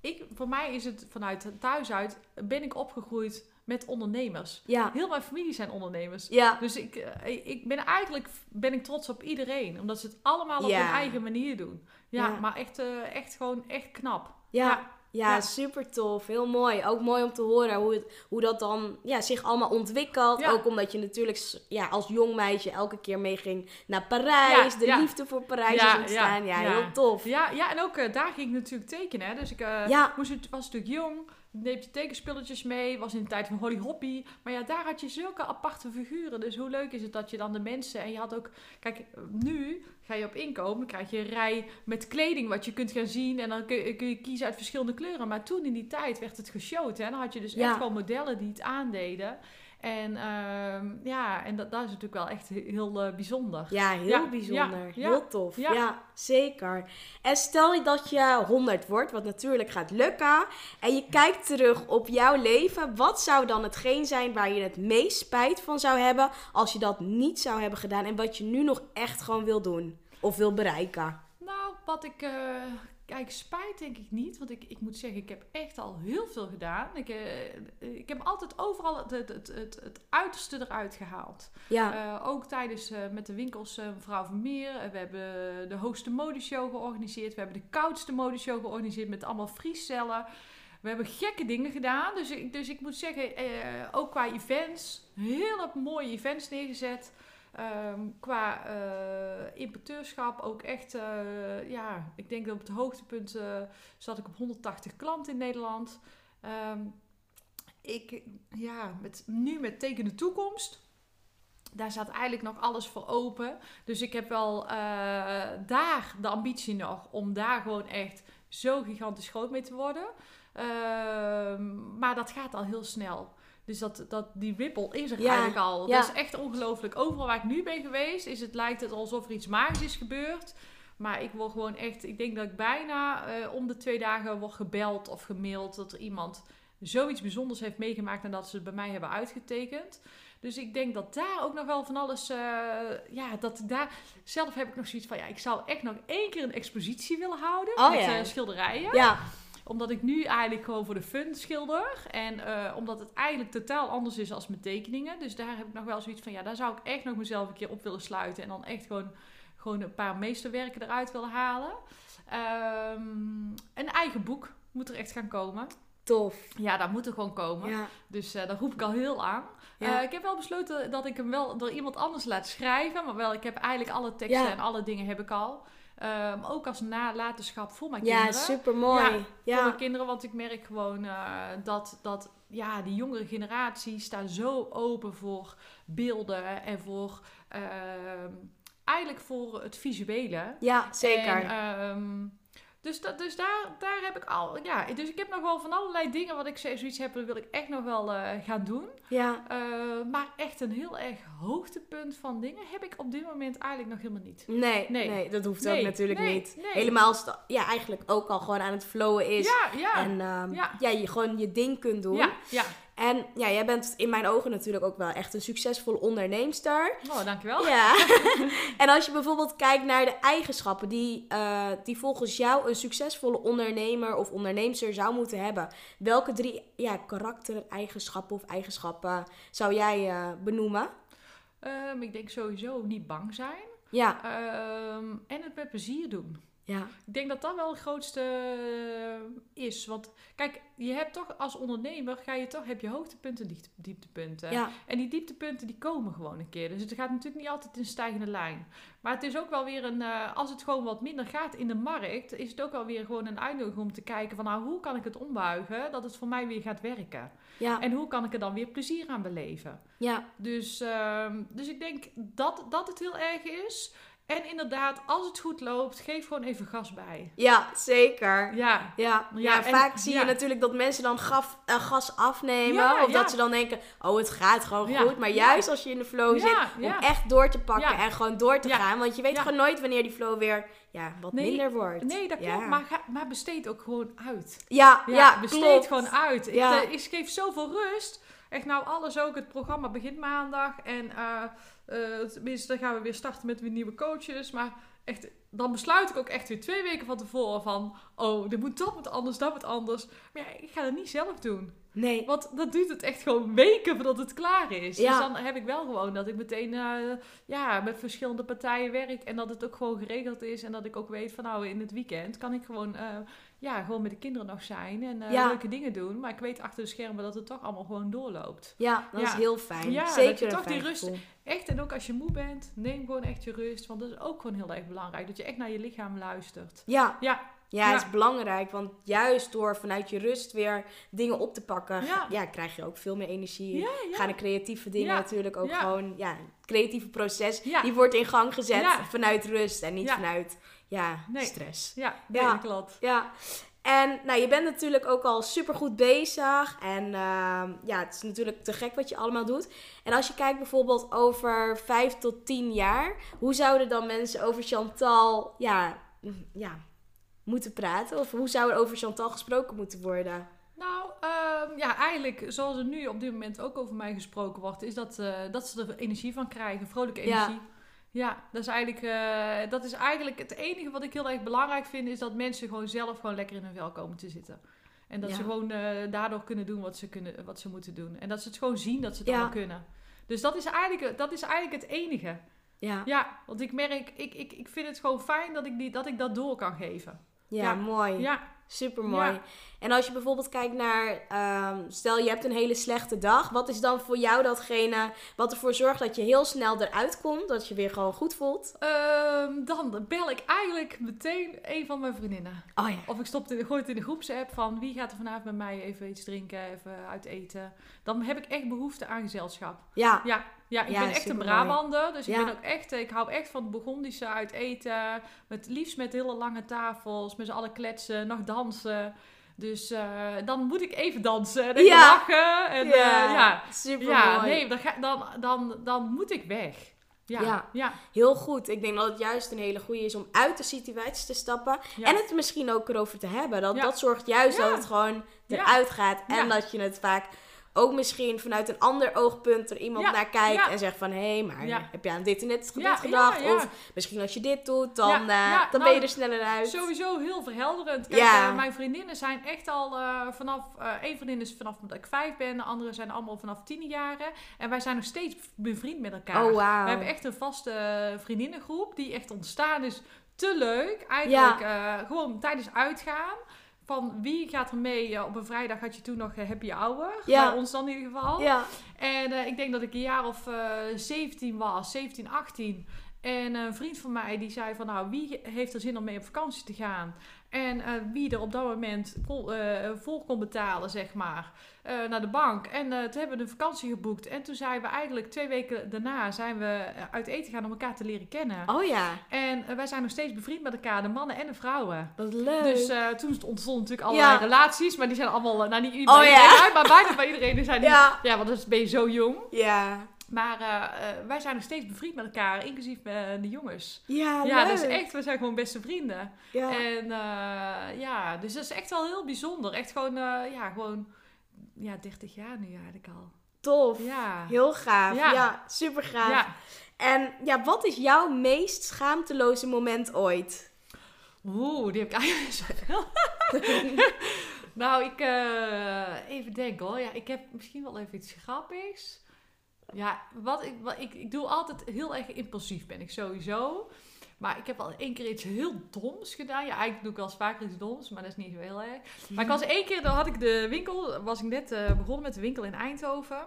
ik, voor mij is het vanuit thuis uit, ben ik opgegroeid met ondernemers. Ja. Heel mijn familie zijn ondernemers. Ja. Dus ik, eh, ik ben eigenlijk ben ik trots op iedereen. Omdat ze het allemaal op hun eigen manier doen. Ja, maar echt, eh, echt gewoon echt knap. Ja. Ja. Super tof. Heel mooi. Ook mooi om te horen hoe, het, hoe dat dan ja, zich allemaal ontwikkelt. Ja. Ook omdat je natuurlijk ja, als jong meisje elke keer meeging naar Parijs. Ja, de liefde voor Parijs Ja, is ontstaan. Ja, ja, ja. heel tof. Ja, ja en ook eh, daar ging ik natuurlijk tekenen. Hè. Dus ik Ja. moest, was natuurlijk jong. Neem je tekenspulletjes mee. Was in de tijd van Holly Hoppy. Maar ja, daar had je zulke aparte figuren. Dus hoe leuk is het dat je dan de mensen... En je had ook... Kijk, nu ga je op inkomen. Krijg je een rij met kleding wat je kunt gaan zien. En dan kun je, kun je kiezen uit verschillende kleuren. Maar toen in die tijd werd het geshowt. Hè. Dan had je dus Ja. echt wel modellen die het aandeden. En ehm, ja, en dat, dat is natuurlijk wel echt heel eh, bijzonder. Ja, heel Ja, bijzonder. ja, ja, heel tof. Ja. ja. zeker. En stel je dat je 100 wordt, wat natuurlijk gaat lukken. En je kijkt terug op jouw leven. Wat zou dan hetgeen zijn waar je het meest spijt van zou hebben als je dat niet zou hebben gedaan? En wat je nu nog echt gewoon wil doen of wil bereiken? Nou, wat ik. eh, kijk, spijt denk ik niet. Want ik, ik moet zeggen, ik heb echt al heel veel gedaan. Ik, eh, ik heb altijd overal het, het, het, het, het uiterste eruit gehaald. Ja, Eh, ook tijdens eh, met de winkels eh, mevrouw Vermeer. Uh, we hebben de hoogste modeshow georganiseerd. We hebben de koudste modeshow georganiseerd met allemaal vriescellen. We hebben gekke dingen gedaan. Dus ik, dus ik moet zeggen, ook qua events, hele mooie events neergezet. Ehm, qua eh, importeurschap ook echt, eh, ja, ik denk dat op het hoogtepunt eh, zat ik op 180 klanten in Nederland. Ehm, ik, ja, met, nu met Teken de Toekomst, daar staat eigenlijk nog alles voor open. Dus ik heb wel daar de ambitie nog om daar gewoon echt zo gigantisch groot mee te worden. Ehm, maar dat gaat al heel snel. Dus dat, dat, die wippel is er Ja, eigenlijk al. ja. Dat is echt ongelooflijk. Overal waar ik nu ben geweest, is het, lijkt het alsof er iets magisch is gebeurd. Maar ik word gewoon echt, ik denk dat ik bijna eh, om de twee dagen word gebeld of gemaild dat er iemand zoiets bijzonders heeft meegemaakt en dat ze het bij mij hebben uitgetekend. Dus ik denk dat daar ook nog wel van alles, eh, ja, dat daar, zelf heb ik nog zoiets van, ja, ik zou echt nog één keer een expositie willen houden Oh, met ja. eh, schilderijen ja, omdat ik nu eigenlijk gewoon voor de fun schilder. En eh, omdat het eigenlijk totaal anders is als mijn tekeningen. Dus daar heb ik nog wel zoiets van, ja, daar zou ik echt nog mezelf een keer op willen sluiten. En dan echt gewoon, gewoon een paar meesterwerken eruit willen halen. Ehm, een eigen boek moet er echt gaan komen. tof. Ja, dat moet er gewoon komen. Ja, Dus eh daar roep ik al heel aan. Ja. Eh, ik heb wel besloten dat ik hem wel door iemand anders laat schrijven. Maar wel, ik heb eigenlijk alle teksten Ja. en alle dingen heb ik al. Ehm, ook als nalatenschap voor mijn ja kinderen super mooi. Ja, voor Ja, mijn kinderen. Want ik merk gewoon eh, dat, dat ja, die jongere generatie staat zo open voor beelden en voor ehm, eigenlijk voor het visuele. ja zeker. En, ehm, dus dat, dus daar, daar heb ik al. Ja, dus ik heb nog wel van allerlei dingen wat ik zo- zoiets heb, dat wil ik echt nog wel eh, gaan doen. ja, Eh, maar echt een heel erg hoogtepunt van dingen heb ik op dit moment eigenlijk nog helemaal niet. nee, nee, Nee. dat hoeft Nee, ook natuurlijk nee, niet. Helemaal als het ja, eigenlijk ook al gewoon aan het flowen is. Ja, ja. En ehm, Ja. ja, je gewoon je ding kunt doen. ja, ja. En ja, jij bent in mijn ogen natuurlijk ook wel echt een succesvolle onderneemster. Oh, dankjewel. Ja. [laughs] en als je bijvoorbeeld kijkt naar de eigenschappen die, eh, die volgens jou een succesvolle ondernemer of onderneemster zou moeten hebben. Welke drie ja, karaktereigenschappen of eigenschappen zou jij eh, benoemen? Ehm, ik denk sowieso niet bang zijn. Ja, Ehm, en het met plezier doen. Ja, Ik denk dat dat wel het grootste eh, is. Want kijk, je hebt toch als ondernemer ga je toch, heb je hoogtepunten en diepte- dieptepunten. ja, En die dieptepunten die komen gewoon een keer. Dus het gaat natuurlijk niet altijd in stijgende lijn. Maar het is ook wel weer een, eh, als het gewoon wat minder gaat in de markt, is het ook wel weer gewoon een uitnodiging om te kijken van nou, hoe kan ik het ombuigen dat het voor mij weer gaat werken? ja, En hoe kan ik er dan weer plezier aan beleven? ja, Dus, ehm, dus ik denk dat, dat het heel erg is. En inderdaad, als het goed loopt, geef gewoon even gas bij. ja, zeker. Ja, Ja, ja, Ja, en- vaak zie je natuurlijk dat mensen dan gaf, eh, gas afnemen. Ja, of dat ze dan denken, oh het gaat gewoon goed. Maar juist als je in de flow zit, om echt door te pakken en gewoon door te gaan. Want je weet gewoon nooit wanneer die flow weer ja, wat Nee, minder wordt. nee, dat klopt. Maar, ga, maar besteed ook gewoon uit. Ja, ja, besteed klopt. gewoon uit. Ik, eh, ik geef zoveel rust. Echt nou alles ook. Het programma begint maandag. En eh, tenminste, dan gaan we weer starten met weer nieuwe coaches. Maar echt, dan besluit ik ook echt weer twee weken van tevoren van... Oh, dit moet dat moet anders, dat moet anders. Maar ja, ik ga dat niet zelf doen. Nee. Want dat duurt het echt gewoon weken voordat het klaar is. Ja. Dus dan heb ik wel gewoon dat ik meteen eh, ja, met verschillende partijen werk. En dat het ook gewoon geregeld is. En dat ik ook weet van nou in het weekend kan ik gewoon, eh, ja, gewoon met de kinderen nog zijn. En eh, Ja. leuke dingen doen. Maar ik weet achter de schermen dat het toch allemaal gewoon doorloopt. Ja, dat Ja. is heel fijn. Ja, Zeker dat je toch die rust-. Echt, en ook als je moe bent, neem gewoon echt je rust. Want dat is ook gewoon heel erg belangrijk. Dat je echt naar je lichaam luistert. Ja, Ja, ja, Ja. het is belangrijk. Want juist door vanuit je rust weer dingen op te pakken, Ja. ja. krijg je ook veel meer energie. ja. Gaan de creatieve dingen natuurlijk ook gewoon, ja, het creatieve proces, die wordt in gang gezet vanuit rust en niet vanuit, ja, Nee. stress. Ja, nee, Ja. klopt. Ja, en nou, je bent natuurlijk ook al super goed bezig. En ehm, ja, het is natuurlijk te gek wat je allemaal doet. En als je kijkt bijvoorbeeld over vijf tot tien jaar, hoe zouden dan mensen over Chantal ja, ja, moeten praten? Of hoe zou er over Chantal gesproken moeten worden? Nou, ehm, ja, eigenlijk zoals er nu op dit moment ook over mij gesproken wordt, is dat, eh, dat ze er energie van krijgen, vrolijke energie. Ja, dat is, eigenlijk, eh, dat is eigenlijk het enige wat ik heel erg belangrijk vind, is dat mensen gewoon zelf gewoon lekker in hun vel komen te zitten. En dat Ja. ze gewoon eh, daardoor kunnen doen wat ze, kunnen, wat ze moeten doen. En dat ze het gewoon zien dat ze het Ja. allemaal kunnen. Dus dat is, eigenlijk, dat is eigenlijk het enige. Ja, Ja, want ik merk, ik, ik, ik vind het gewoon fijn dat ik, die, dat ik dat door kan geven. ja, Ja. mooi. Ja, Super mooi. Ja. En als je bijvoorbeeld kijkt naar, ehm, stel je hebt een hele slechte dag, wat is dan voor jou datgene wat ervoor zorgt dat je heel snel eruit komt, dat je weer gewoon goed voelt? Ehm, dan bel ik eigenlijk meteen een van mijn vriendinnen. Oh ja. Of ik stop het in, gooi het in de groepsapp van wie gaat er vanavond met mij even iets drinken, even uit eten. Dan heb ik echt behoefte aan gezelschap. Ja, Ja, ja ik Ja, ben echt een. Brabander. Dus ik ben ook echt, ik hou echt van het Burgondische uit eten. Met, liefst met hele lange tafels, met z'n allen kletsen, nog dansen. Dus eh, dan moet ik even dansen en Ja. lachen. En, ja, ja. super ja nee, dan, ga, dan, dan, dan moet ik weg. Ja, Ja. ja. Heel goed. Ik denk dat het juist een hele goede is om uit de situatie te stappen. ja. En het misschien ook erover te hebben. Dat, dat zorgt juist dat het gewoon eruit gaat. En dat je het vaak ook misschien vanuit een ander oogpunt er iemand Ja. naar kijkt. Ja. En zegt van, hé, hey, maar Ja. heb je aan dit en dit, gedacht? Of misschien als je dit doet, dan, eh, dan nou, ben je er sneller uit. Sowieso heel verhelderend. Kijk, Ja. eh, mijn vriendinnen zijn echt al eh, vanaf... één vriendin is vanaf dat ik vijf ben. De andere zijn allemaal vanaf tien jaren. En wij zijn nog steeds bevriend met elkaar. Oh, wauw. We hebben echt een vaste vriendinnengroep die echt ontstaan is. Te leuk. Eigenlijk gewoon tijdens uitgaan. Van wie gaat er mee? Eh, op een vrijdag had je toen nog eh, Happy Hour. Ja. Bij ons dan in ieder geval. Ja, En eh, ik denk dat ik een jaar of eh 17 was, 17, 18. En een vriend van mij die zei van nou, wie heeft er zin om mee op vakantie te gaan? En eh, wie er op dat moment kon, eh, vol kon betalen, zeg maar, eh, naar de bank. En toen hebben we een vakantie geboekt. En toen zijn we eigenlijk twee weken daarna zijn we uit eten gaan om elkaar te leren kennen. oh ja, En wij zijn nog steeds bevriend met elkaar, de mannen en de vrouwen. wat leuk. Dus toen ontstonden natuurlijk allerlei Ja. relaties, maar die zijn allemaal, nou niet Oh, iedereen, ja. maar bijna bij iedereen zijn die, ja, ja, want dan ben je zo jong. ja, Maar eh, eh, wij zijn nog steeds bevriend met elkaar, inclusief eh, de jongens. ja, ja, leuk. dat is echt, we zijn gewoon beste vrienden. Ja. En ja, dus dat is echt wel heel bijzonder. Echt gewoon, ja, gewoon, ja, 30 jaar nu eigenlijk al. Tof. Ja. Heel gaaf. Ja, Ja. super gaaf. Ja. En ja, wat is jouw meest schaamteloze moment ooit? Oeh, die heb ik eigenlijk zoveel. [laughs] [laughs] nou, ik, even denken hoor. Ja, ik heb misschien wel even iets grappigs. Ja, wat ik, wat ik, ik doe altijd heel erg impulsief ben ik sowieso. Maar ik heb al één keer iets heel doms gedaan. Ja, eigenlijk doe ik wel eens vaker iets doms, maar dat is niet zo heel erg. Maar ik was één keer, dan had ik de winkel, was ik net eh, begonnen met de winkel in Eindhoven.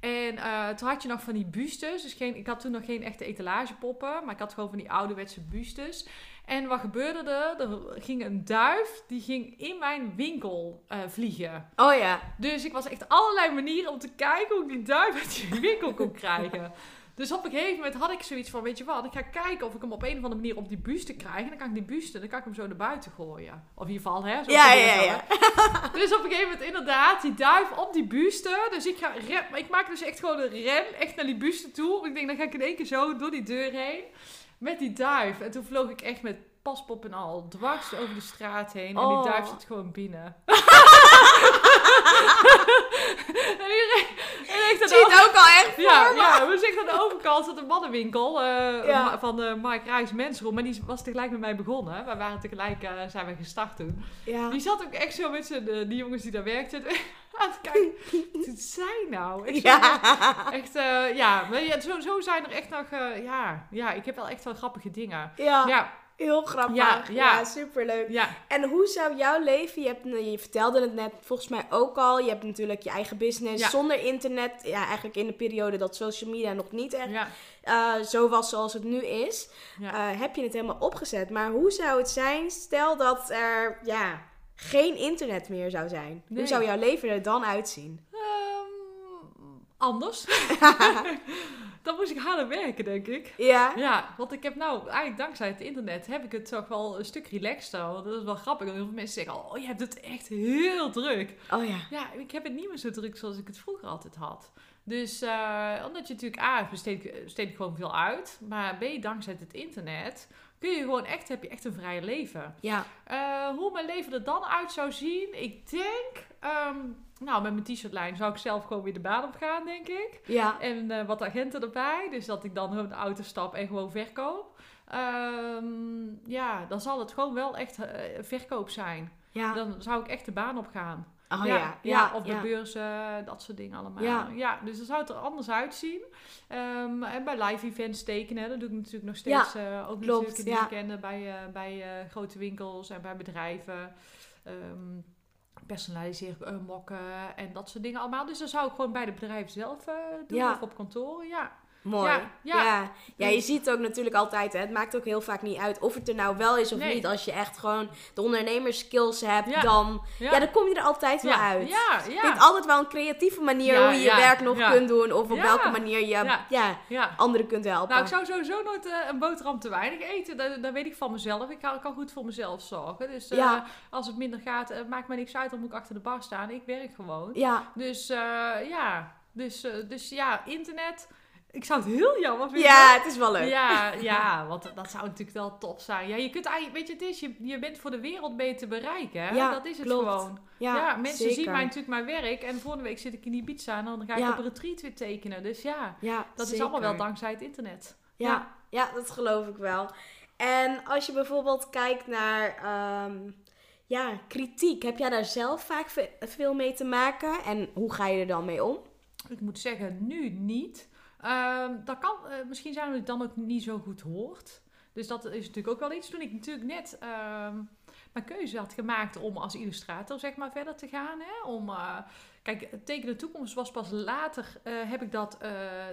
En eh, toen had je nog van die bustes. Dus geen, ik had toen nog geen echte etalagepoppen, maar ik had gewoon van die ouderwetse bustes. En wat gebeurde er? Er ging een duif, die ging in mijn winkel eh, vliegen. Oh ja. Dus ik was echt allerlei manieren om te kijken hoe ik die duif uit die [laughs] winkel kon krijgen. Dus op een gegeven moment had ik zoiets van, weet je wat, ik ga kijken of ik hem op een of andere manier op die buste krijg. En dan kan ik die buste, dan kan ik hem zo naar buiten gooien. Of in ieder geval, hè. Zo Ja, ja, ja. Dus op een gegeven moment inderdaad, die duif op die buste. Dus ik ga maar ik maak dus echt gewoon een ren, echt naar die buste toe. Ik denk, dan ga ik in één keer zo door die deur heen. Met die duif. En toen vloog ik echt met paspop en al dwars over de straat heen. En Oh. die duif zit gewoon binnen. [laughs] en iedereen, en ik Ik zie het ook al echt ja, ja, we zitten aan de overkant zat een mannenwinkel eh, Ja. van de Mike Rijs Mensroom. Maar die was tegelijk met mij begonnen. Wij waren tegelijk, eh, zijn we gestart toen. Ja. Die zat ook echt zo met eh, die jongens die daar werkten. [laughs] aan het kijken. Wat doet zij nou? Echt, Ja. echt eh, ja, zo, zo zijn er echt nog, eh, ja, ja, ik heb wel echt wel grappige dingen. Ja, heel grappig. Ja, Ja, ja. superleuk. ja, En hoe zou jouw leven, je, hebt, je vertelde het net volgens mij ook al, je hebt natuurlijk je eigen business zonder internet. Ja, eigenlijk in de periode dat social media nog niet echt eh, zo was zoals het nu is, eh, heb je het helemaal opgezet. Maar hoe zou het zijn, stel dat er ja, geen internet meer zou zijn? Nee. Hoe zou jouw leven er dan uitzien? Ehm, anders. [laughs] [laughs] Dan moest ik harder werken, denk ik. Ja? Ja, want ik heb nou, eigenlijk dankzij het internet, heb ik het toch wel een stuk relaxter. Want dat is wel grappig. Want heel veel mensen zeggen, al, oh, je hebt het echt heel druk. Oh ja. Ja, ik heb het niet meer zo druk zoals ik het vroeger altijd had. Dus eh, omdat je natuurlijk, A, besteed, ik- besteed ik gewoon veel uit. Maar B, dankzij het internet, kun je gewoon echt, heb je echt een vrije leven. Ja. Eh, hoe mijn leven er dan uit zou zien? Ik denk, ehm, nou, met mijn t-shirtlijn zou ik zelf gewoon weer de baan op gaan, denk ik. Ja. En eh, wat agenten erbij. Dus dat ik dan de auto stap en gewoon verkoop. Ehm, ja, dan zal het gewoon wel echt eh, verkoop zijn. Ja. Dan zou ik echt de baan op gaan. Oh ja, ja. ja, op de ja. beurzen, dat soort dingen allemaal. Ja. Ja, dus dan zou het er anders uitzien. Ehm, en bij live events tekenen, dat doe ik natuurlijk nog steeds. eh, ook klopt, natuurlijk in de weekenden bij, bij grote winkels en bij bedrijven. Ehm personaliseer eh, mokken en dat soort dingen allemaal. Dus dan zou ik gewoon bij de bedrijven zelf eh, doen Ja. of op kantoren. Ja, Mooi. Ja, Ja, ja. ja. je ziet ook natuurlijk altijd, hè, het maakt ook heel vaak niet uit of het er nou wel is of Nee. niet. Als je echt gewoon de ondernemerskills hebt, Ja. dan, ja. dan kom je er altijd wel uit. Ja, Je ja. vindt altijd wel een creatieve manier hoe je je werk nog kunt doen. Of op welke manier je Ja. anderen kunt helpen. Nou, ik zou sowieso nooit eh, een boterham te weinig eten. Dat, dat weet ik van mezelf. Ik kan, kan goed voor mezelf zorgen. Dus eh, als het minder gaat, eh, maakt mij niks uit. Dan moet ik achter de bar staan. Ik werk gewoon. Ja. Dus ja, dus, eh, dus ja, internet. Ik zou het heel jammer vinden. ja, het is wel leuk. Ja, ja, want dat zou natuurlijk wel top zijn. Ja, je kunt eigenlijk, weet je, het is, je, je bent voor de wereld mee te bereiken. Hè? Ja, dat is het klopt. gewoon. Ja, Ja, mensen zeker. zien mij natuurlijk mijn werk. En volgende week zit ik in Ibiza en dan ga ik Ja. op een retreat weer tekenen. Dus ja, Ja, dat is allemaal wel dankzij het internet. Ja, ja, dat geloof ik wel. En als je bijvoorbeeld kijkt naar ehm, ja, kritiek, heb jij daar zelf vaak ve- veel mee te maken? En hoe ga je er dan mee om? Ik moet zeggen, nu niet. Ehm, dat kan eh, misschien zijn dat ik dan ook niet zo goed hoort. Dus dat is natuurlijk ook wel iets. Toen ik natuurlijk net ehm, mijn keuze had gemaakt om als illustrator zeg maar verder te gaan. Hè? Om, eh, kijk, Teken de Toekomst was pas later, eh, heb ik dat,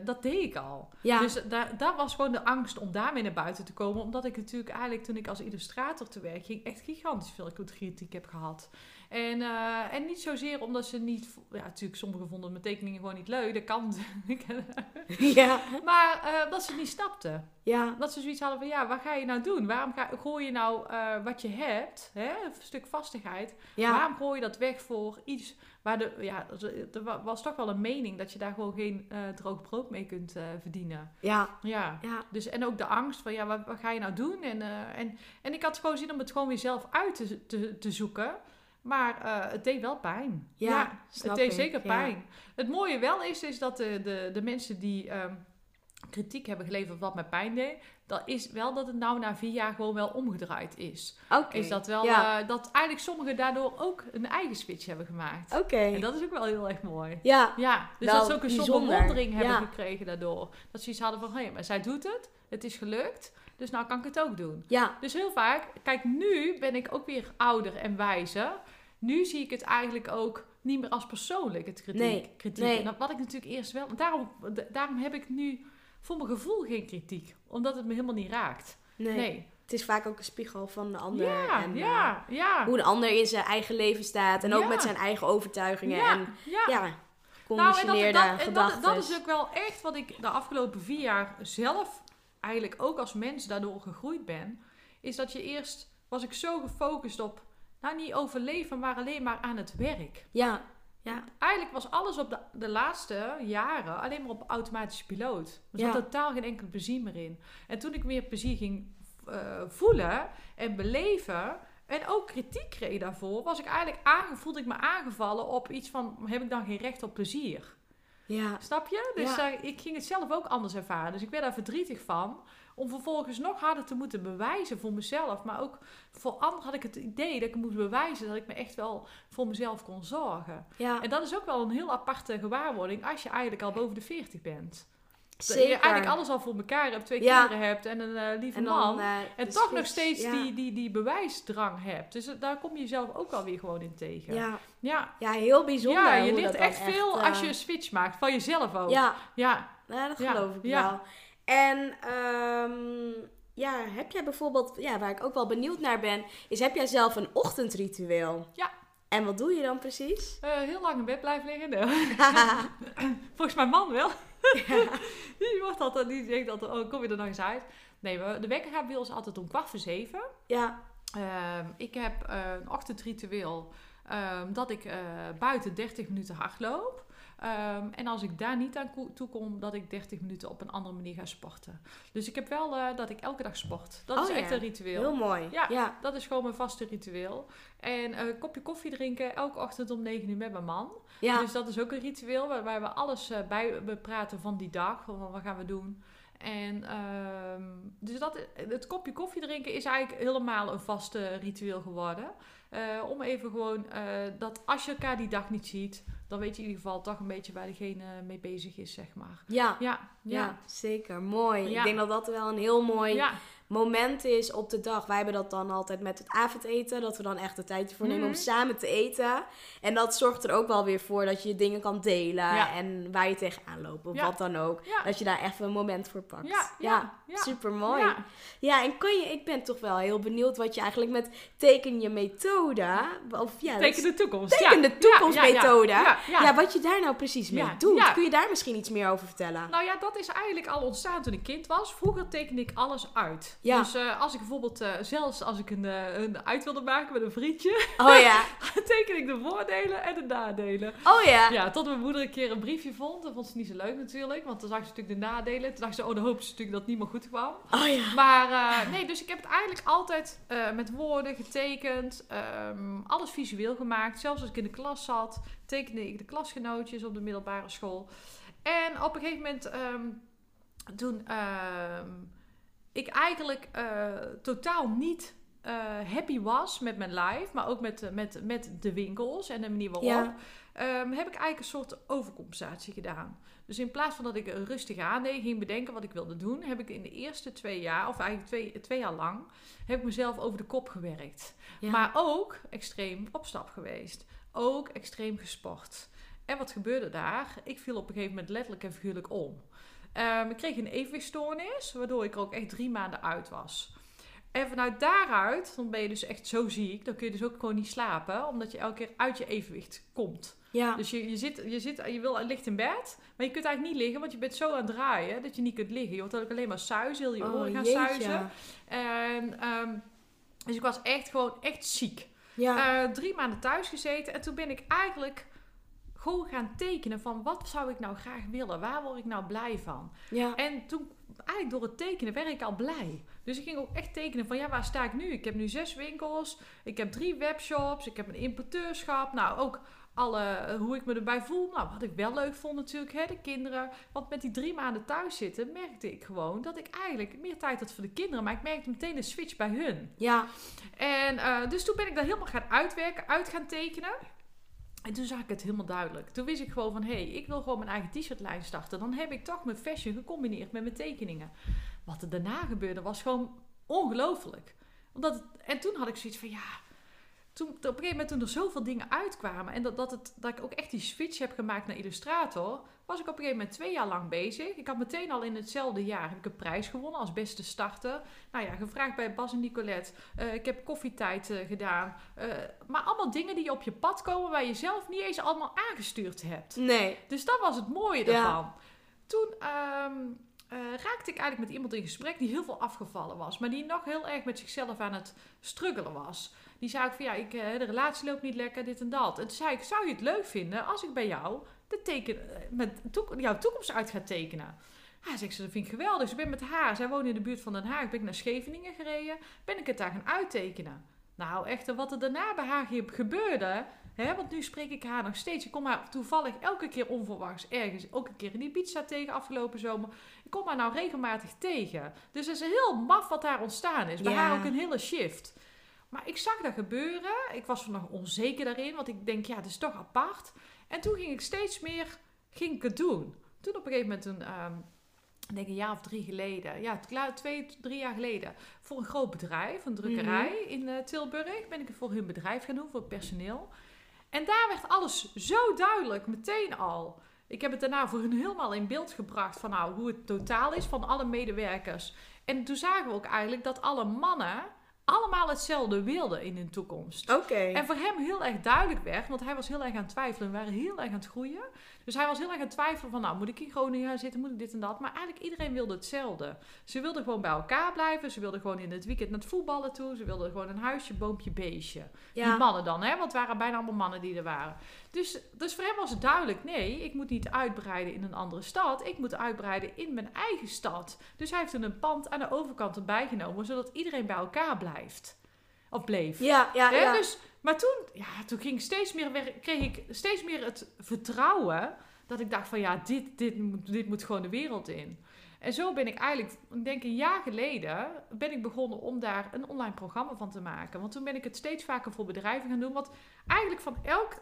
dat deed ik al. Ja, Dus daar, daar was gewoon de angst om daarmee naar buiten te komen. Omdat ik natuurlijk eigenlijk toen ik als illustrator te werk ging, echt gigantisch veel kritiek heb gehad. En, eh, en niet zozeer omdat ze niet... Ja, natuurlijk, sommigen vonden mijn tekeningen gewoon niet leuk. Dat kan. [laughs] ja, maar eh, dat ze het niet snapten. ja, Dat ze zoiets hadden van, ja, wat ga je nou doen? Waarom ga, gooi je nou eh, wat je hebt, hè, een stuk vastigheid... ja, Waarom gooi je dat weg voor iets waar de... Ja, er wa- was toch wel een mening dat je daar gewoon geen droog brood mee kunt verdienen. ja, Ja. ja, Dus, en ook de angst van, ja, wat, wat ga je nou doen? En, en, en ik had gewoon zin om het gewoon weer zelf uit te, te, te zoeken. Maar eh, het deed wel pijn. Ja, het deed ik, zeker ja. pijn. Het mooie wel is, is dat de, de, de mensen die ehm, kritiek hebben geleverd wat mij pijn deed... dat is wel dat het nou na vier jaar gewoon wel omgedraaid is. oké. Is dat wel, Ja, eh, dat eigenlijk sommigen daardoor ook een eigen switch hebben gemaakt. oké. En dat is ook wel heel erg mooi. Ja, Ja, dus dat ze ook een soort bewondering hebben gekregen daardoor. Dat ze iets hadden van, hé, maar zij doet het, het is gelukt, dus nou kan ik het ook doen. ja, Dus heel vaak, kijk, nu ben ik ook weer ouder en wijzer. Nu zie ik het eigenlijk ook niet meer als persoonlijk, het kritiek. Nee, kritiek. nee. En dat, wat ik natuurlijk eerst wel... Daarom, daarom heb ik nu voor mijn gevoel geen kritiek. Omdat het me helemaal niet raakt. nee. Nee. Het is vaak ook een spiegel van de ander. Ja, en, eh, ja, ja. hoe de ander in zijn eigen leven staat. En ook Ja. met zijn eigen overtuigingen. ja, En ja. ja, Nou, en, dat, dat, en dat, gedachten. dat is ook wel echt wat ik de afgelopen vier jaar zelf eigenlijk ook als mens daardoor gegroeid ben. Is dat je eerst was ik zo gefocust op, nou niet overleven, maar alleen maar aan het werk. Ja, ja, Eigenlijk was alles op de, de laatste jaren alleen maar op automatische piloot. Er zat Ja. totaal geen enkel plezier meer in. En toen ik meer plezier ging eh, voelen en beleven... En ook kritiek kreeg daarvoor, was ik eigenlijk voelde ik me aangevallen op iets van: heb ik dan geen recht op plezier? Ja, Snap je? Dus Ja. ik ging het zelf ook anders ervaren. Dus ik werd daar verdrietig van. Om vervolgens nog harder te moeten bewijzen voor mezelf. Maar ook voor anderen had ik het idee dat ik moest bewijzen dat ik me echt wel voor mezelf kon zorgen. Ja, En dat is ook wel een heel aparte gewaarwording als je eigenlijk al boven de 40 bent. Dat zeker. je eigenlijk alles al voor elkaar hebt, twee Ja. kinderen hebt en een eh, lieve en man. eh, En de toch nog steeds ja. die, die, die bewijsdrang hebt. Dus eh, daar kom je jezelf ook alweer gewoon in tegen. Ja, ja. ja heel bijzonder. Ja, je leert echt veel als je een switch maakt. Van jezelf ook. Ja, Ja. dat geloof ik wel. En ehm, ja, heb jij bijvoorbeeld, ja, waar ik ook wel benieuwd naar ben, is heb jij zelf een ochtendritueel? Ja. En wat doe je dan precies? Heel lang in bed blijven liggen. [laughs] [laughs] Volgens mijn man wel. Die, wordt altijd, die denkt altijd, oh, kom je er nog eens uit? Nee, we- de wekker gaat bij ons altijd om kwart voor zeven. ja, Ehm, ik heb eh, een ochtendritueel ehm, dat ik eh, buiten 30 minuten hardloop. Ehm, en als ik daar niet aan toe kom, dat ik 30 minuten op een andere manier ga sporten. Dus ik heb wel eh, dat ik elke dag sport. Dat Oh is ja. echt een ritueel. heel mooi. Ja. ja. Dat is gewoon mijn vaste ritueel. En eh, een kopje koffie drinken elke ochtend om 9 uur met mijn man. Ja. Dus dat is ook een ritueel waarbij we alles eh, bij bepraten van die dag. Van wat gaan we doen. En ehm, dus dat, het kopje koffie drinken is eigenlijk helemaal een vaste ritueel geworden. Om even gewoon dat als je elkaar die dag niet ziet, dan weet je in ieder geval toch een beetje waar degene mee bezig is, zeg maar. Ja. Ja, Ja, ja, zeker. Mooi. Ja. Ik denk dat dat wel een heel mooi ja. Moment is op de dag. Wij hebben dat dan altijd met het avondeten. Dat we dan echt de tijd ervoor nemen om Mhm. samen te eten. En dat zorgt er ook wel weer voor dat je je dingen kan delen. Ja. En waar je tegenaan loopt. Of Ja. wat dan ook. Ja. Dat je daar echt een moment voor pakt. Ja, super mooi. Ja. En kun je, ik ben toch wel heel benieuwd wat je eigenlijk met teken je methode. Of ja, Teken de toekomst. Teken de toekomstmethode. Ja, wat je daar nou precies mee doet. Kun je daar misschien iets meer over vertellen? Nou ja, dat is eigenlijk al ontstaan toen ik kind was. Vroeger tekende ik alles uit. Ja. Dus eh, als ik bijvoorbeeld, eh, zelfs als ik een, eh, een uit wilde maken met een vriendje, Oh ja. [laughs] teken ik de voordelen en de nadelen. Oh ja. Ja, tot mijn moeder een keer een briefje vond. Dat vond ze niet zo leuk natuurlijk, want dan zag ze natuurlijk de nadelen. Toen dacht ze, oh, dan hoopte ze natuurlijk dat het niet meer goed kwam. Oh ja. Maar nee, dus ik heb het eigenlijk altijd met woorden getekend. ehm, alles visueel gemaakt. Zelfs als ik in de klas zat, tekende ik de klasgenootjes op de middelbare school. En op een gegeven moment, ehm, toen ehm, eigenlijk eh, totaal niet eh, happy was met mijn life, maar ook met, eh, met, met de winkels en de manier waarop, Ja. ehm, heb ik eigenlijk een soort overcompensatie gedaan. Dus in plaats van dat ik rustig aandeed, ging bedenken wat ik wilde doen, heb ik in de eerste twee jaar, of eigenlijk twee, twee jaar lang, heb ik mezelf over de kop gewerkt. Ja. Maar ook extreem op stap geweest. Ook extreem gesport. En wat gebeurde daar? Ik viel op een gegeven moment letterlijk en figuurlijk om. Ehm, ik kreeg een evenwichtstoornis, waardoor ik er ook echt drie maanden uit was. En vanuit daaruit, dan ben je dus echt zo ziek, dan kun je dus ook gewoon niet slapen, omdat je elke keer uit je evenwicht komt. Ja. Dus je, je, zit, je, zit, je wil, ligt in bed, maar je kunt eigenlijk niet liggen, want je bent zo aan het draaien dat je niet kunt liggen. Je wordt ook alleen maar suizen, heel je Oh, oren gaan jeetje. suizen. En, ehm, dus ik was echt gewoon echt ziek. Ja. Eh, drie maanden thuis gezeten en toen ben ik eigenlijk gewoon gaan tekenen van wat zou ik nou graag willen? Waar word ik nou blij van? ja. En toen, eigenlijk door het tekenen, werd ik al blij. Dus ik ging ook echt tekenen van, ja, waar sta ik nu? Ik heb nu zes winkels, ik heb drie webshops, ik heb een importeurschap. Nou, ook alle, eh, hoe ik me erbij voel. Nou, wat ik wel leuk vond natuurlijk, hè, de kinderen. Want met die drie maanden thuis zitten, merkte ik gewoon dat ik eigenlijk meer tijd had voor de kinderen. Maar ik merkte meteen een switch bij hun. ja. En eh, dus toen ben ik dat helemaal gaan uitwerken, uit gaan tekenen. En toen zag ik het helemaal duidelijk. Toen wist ik gewoon van, hé, hey, ik wil gewoon mijn eigen t-shirtlijn starten. Dan heb ik toch mijn fashion gecombineerd met mijn tekeningen. Wat er daarna gebeurde was gewoon ongelooflijk. Omdat en toen had ik zoiets van, ja... Toen, op een gegeven moment toen er zoveel dingen uitkwamen... en dat, dat, het, dat ik ook echt die switch heb gemaakt naar illustrator... was ik op een gegeven moment twee jaar lang bezig. Ik had meteen al in hetzelfde jaar heb ik een prijs gewonnen als beste starter. Nou ja, gevraagd bij Bas en Nicolette. Eh, ik heb koffietijd eh, gedaan. Eh, maar allemaal dingen die op je pad komen... waar je zelf niet eens allemaal aangestuurd hebt. Nee. Dus dat was het mooie Ja. ervan. Toen ehm, eh, raakte ik eigenlijk met iemand in gesprek die heel veel afgevallen was. Maar die nog heel erg met zichzelf aan het struggelen was. Die zei ook van ja, ik, eh, de relatie loopt niet lekker, dit en dat. En toen zei ik, zou je het leuk vinden als ik bij jou de teken, eh, met toek- jouw toekomst uit ga tekenen? Ja, zegt ze, dat vind ik geweldig. Dus ik ben met haar, zij woont in de buurt van Den Haag, ben ik naar Scheveningen gereden. Ben ik het daar gaan uittekenen. Nou, echt, wat er daarna bij haar ge- gebeurde, Hè, want nu spreek ik haar nog steeds. Ik kom haar toevallig elke keer onverwachts ergens. Ook een keer in die pizza tegen afgelopen zomer. Ik kom haar nou regelmatig tegen. Dus het is heel maf wat daar ontstaan is. Bij Ja. haar ook een hele shift. Maar ik zag dat gebeuren. Ik was er nog onzeker daarin. Want ik denk, ja, het is toch apart. En toen ging ik steeds meer ging ik het doen. Toen op een gegeven moment, een, ehm, denk een jaar of drie geleden, ja, twee, drie jaar geleden, voor een groot bedrijf, een drukkerij in eh, Tilburg, ben ik het voor hun bedrijf gaan doen, voor het personeel. En daar werd alles zo duidelijk, meteen al. Ik heb het daarna voor hun helemaal in beeld gebracht van nou, hoe het totaal is van alle medewerkers. En toen zagen we ook eigenlijk dat alle mannen allemaal hetzelfde wilden in hun toekomst. Oké. En voor hem heel erg duidelijk werd, want hij was heel erg aan het twijfelen. We waren heel erg aan het groeien. Dus hij was heel erg aan het twijfelen van, nou, moet ik in Groningen gaan zitten, moet ik dit en dat. Maar eigenlijk iedereen wilde hetzelfde. Ze wilden gewoon bij elkaar blijven. Ze wilden gewoon in het weekend naar het voetballen toe. Ze wilden gewoon een huisje, boompje, beestje. Die mannen dan, hè? Want het waren bijna allemaal mannen die er waren. Dus, dus voor hem was het duidelijk, nee, ik moet niet uitbreiden in een andere stad. Ik moet uitbreiden in mijn eigen stad. Dus hij heeft toen een pand aan de overkant erbij genomen, zodat iedereen bij elkaar blijft. Of bleef. Ja, ja, Hè, ja. Dus, maar toen, ja, toen ging steeds meer, kreeg ik steeds meer het vertrouwen dat ik dacht van ja, dit, dit, moet, dit moet gewoon de wereld in. En zo ben ik eigenlijk, ik denk een jaar geleden, ben ik begonnen om daar een online programma van te maken. Want toen ben ik het steeds vaker voor bedrijven gaan doen. Want eigenlijk van elk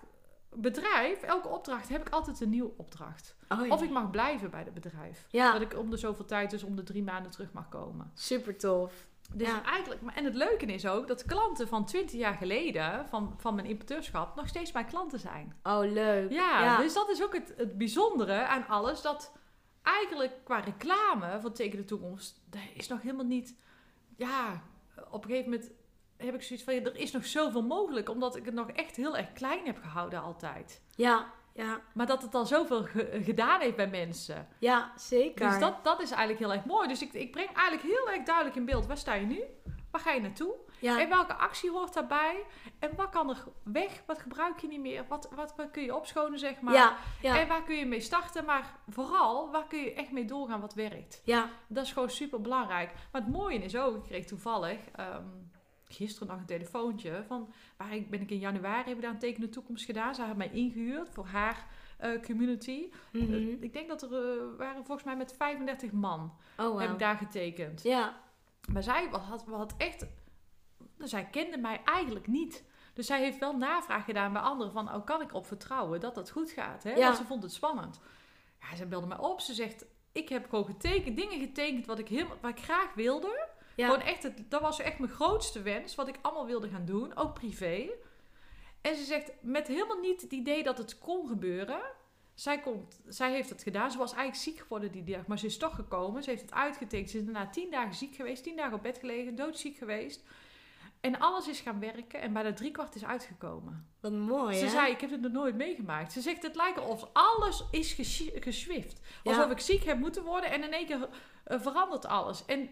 bedrijf, elke opdracht, heb ik altijd een nieuwe opdracht. Oh, ja. Of ik mag blijven bij het bedrijf. Ja, Dat ik om de zoveel tijd, dus om de drie maanden terug mag komen. super tof. Dus Ja. eigenlijk, en het leuke is ook dat klanten van 20 jaar geleden, van, van mijn importeurschap, nog steeds mijn klanten zijn. Oh, leuk. Ja, Ja. dus dat is ook het, het bijzondere aan alles. Dat eigenlijk qua reclame van Teken de Toekomst, dat is nog helemaal niet... Ja, op een gegeven moment heb ik zoiets van, ja, er is nog zoveel mogelijk. Omdat ik het nog echt heel erg klein heb gehouden altijd. Ja, ja, Maar dat het al zoveel ge- gedaan heeft bij mensen. ja, zeker. Dus dat, dat is eigenlijk heel erg mooi. Dus ik, ik breng eigenlijk heel erg duidelijk in beeld. Waar sta je nu? Waar ga je naartoe? ja. En welke actie hoort daarbij? En wat kan er weg? Wat gebruik je niet meer? Wat, wat, wat kun je opschonen, zeg maar? ja, ja, En waar kun je mee starten? Maar vooral, waar kun je echt mee doorgaan wat werkt? ja. Dat is gewoon super belangrijk. Maar het mooie is ook, ik kreeg toevallig ehm, gisteren nog een telefoontje van waar ik ben ik in januari hebben daar een tekende toekomst gedaan. Ze hebben mij ingehuurd voor haar eh, community. Mhm. Eh, ik denk dat er eh, waren volgens mij met 35 man Oh, heb ik daar getekend. Ja, Maar zij had, had echt. Zij kende mij eigenlijk niet. Dus zij heeft wel navraag gedaan bij anderen van, oh, kan ik op vertrouwen dat dat goed gaat? Hè? Ja. Want ze vond het spannend. Ja, ze belde mij op. Ze zegt, ik heb gewoon getekend, dingen getekend wat ik, helemaal, wat ik graag wilde. Ja. Gewoon echt, het, dat was echt mijn grootste wens, wat ik allemaal wilde gaan doen, ook privé. En ze zegt, met helemaal niet het idee dat het kon gebeuren. Zij, komt, zij heeft het gedaan. Ze was eigenlijk ziek geworden die dag, maar ze is toch gekomen. Ze heeft het uitgetekend. Ze is daarna tien dagen ziek geweest, tien dagen op bed gelegen, doodziek geweest. En alles is gaan werken en bij de driekwart is uitgekomen. Wat mooi, Ze hè? zei, ik heb het nog nooit meegemaakt. Ze zegt, het lijkt alsof alles is geswift. Ja. Alsof ik ziek heb moeten worden en in één keer eh, verandert alles. En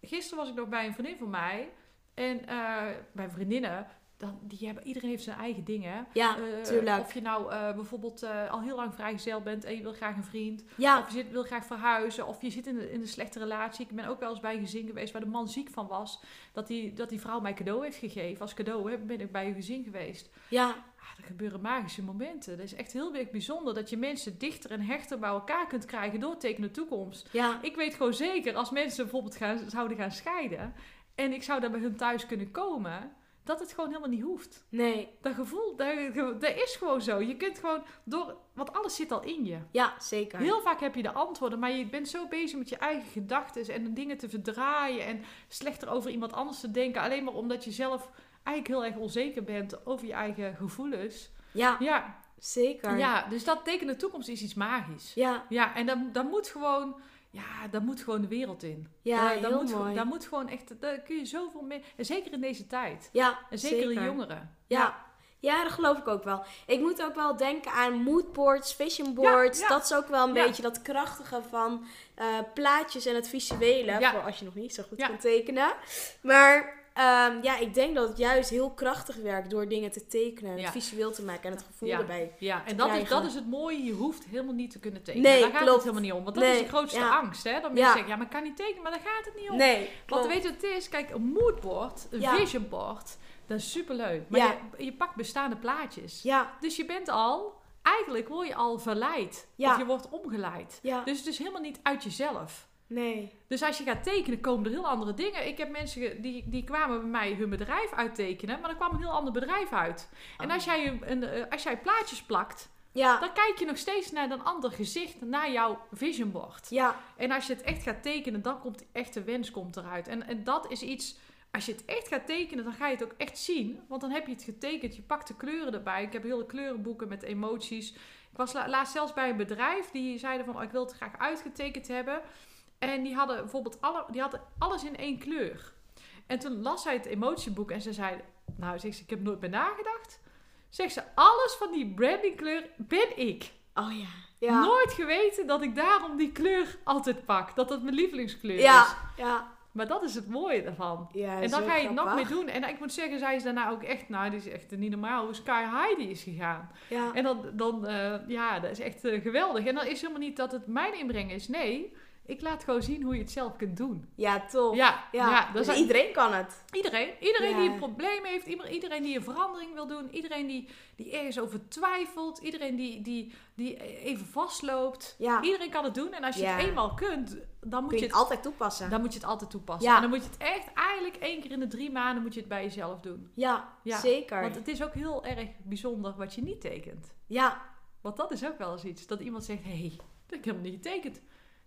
gisteren was ik nog bij een vriendin van mij. En eh, bij vriendinnen, dan, die hebben, iedereen heeft zijn eigen dingen. Ja, Eh, tuurlijk. Of je nou eh, bijvoorbeeld al heel lang vrijgezel bent en je wil graag een vriend. Ja, Of je zit, wil graag verhuizen. Of je zit in, een- in een slechte relatie. Ik ben ook wel eens bij een gezin geweest waar de man ziek van was. Dat die, dat die vrouw mij cadeau heeft gegeven. Als cadeau hè, ben ik bij een gezin geweest. ja, er gebeuren magische momenten. Dat is echt heel erg bijzonder dat je mensen dichter en hechter bij elkaar kunt krijgen door tekenen toekomst. ja, Ik weet gewoon zeker, als mensen bijvoorbeeld gaan, zouden gaan scheiden en ik zou daar bij hun thuis kunnen komen, dat het gewoon helemaal niet hoeft. nee. Dat gevoel, dat, dat is gewoon zo. Je kunt gewoon door, want alles zit al in je. Ja, zeker. Heel vaak heb je de antwoorden, maar je bent zo bezig met je eigen gedachten en dingen te verdraaien en slechter over iemand anders te denken, alleen maar omdat je zelf eigenlijk heel erg onzeker bent over je eigen gevoelens. Ja, Ja, zeker. ja, dus dat teken de toekomst is iets magisch. Ja, Ja, en dan, dan moet gewoon, ja, dan moet gewoon de wereld in. ja Eh, dan heel moet, mooi. Daar moet gewoon echt, daar kun je zoveel mee. En zeker in deze tijd. ja, En zeker, de jongeren. Ja. Ja, dat geloof ik ook wel. Ik moet ook wel denken aan moodboards, vision boards. Ja, ja. Dat is ook wel een beetje dat krachtige van eh, plaatjes en het visuele. Ja. Voor als je nog niet zo goed kunt tekenen. Maar ehm, ja, ik denk dat het juist heel krachtig werkt door dingen te tekenen. En Ja. visueel te maken en het gevoel Ja. erbij. Ja, te en dat is, dat is het mooie. Je hoeft helemaal niet te kunnen tekenen. Nee, Daar gaat klopt. het helemaal niet om. Want dat is de grootste ja. angst. Hè? Dat Ja. mensen zeggen, ja, maar ik kan niet tekenen. Maar daar gaat het niet om. Nee, Want weet je wat het is? Kijk, een moodboard, een Ja. vision board. Dat is superleuk. Maar je, je pakt bestaande plaatjes. Ja, Dus je bent al, eigenlijk word je al verleid. Ja. Of je wordt omgeleid. ja, Dus het is helemaal niet uit jezelf. Nee. Dus als je gaat tekenen, komen er heel andere dingen. Ik heb mensen die, die kwamen bij mij hun bedrijf uittekenen, maar er kwam een heel ander bedrijf uit. En als jij, een, eh, als jij plaatjes plakt, Ja, dan kijk je nog steeds naar een ander gezicht, naar jouw vision board. ja, En als je het echt gaat tekenen, dan komt die echte wens komt eruit. En, en dat is iets, als je het echt gaat tekenen, dan ga je het ook echt zien. Want dan heb je het getekend, je pakt de kleuren erbij. Ik heb hele kleurenboeken met emoties. Ik was la- laatst zelfs bij een bedrijf, die zeiden van, oh, ik wil het graag uitgetekend hebben. En die hadden bijvoorbeeld alle, die hadden alles in één kleur. En toen las zij het emotieboek en ze zei, nou, zegt ze, ik heb nooit bij nagedacht. Zegt ze, alles van die brandingkleur ben ik. oh ja, ja, Nooit geweten dat ik daarom die kleur altijd pak. Dat dat mijn lievelingskleur is. ja, ja, Maar dat is het mooie daarvan. ja. en dan ga je het nog meer doen. En ik moet zeggen, zij is daarna ook echt, nou, die is echt niet normaal hoe sky high die is gegaan. Ja, En dan, dan eh, ja, dat is echt eh, geweldig. En dan is helemaal niet dat het mijn inbreng is. Nee, ik laat gewoon zien hoe je het zelf kunt doen. ja, tof. Ja, Ja, dus iedereen kan het. Iedereen. Iedereen Ja. die een probleem heeft. ieder- Iedereen die een verandering wil doen. Iedereen die, die ergens over twijfelt. Iedereen die, die, die even vastloopt. Ja, Iedereen kan het doen. En als je het eenmaal kunt, dan moet kun je het, het altijd toepassen. dan moet je het altijd toepassen. Ja. En dan moet je het echt eigenlijk één keer in de drie maanden moet je het bij jezelf doen. Ja, Ja, zeker. Want het is ook heel erg bijzonder wat je niet tekent. Ja, Want dat is ook wel eens iets. Dat iemand zegt, hé, hey, dat heb ik helemaal niet getekend.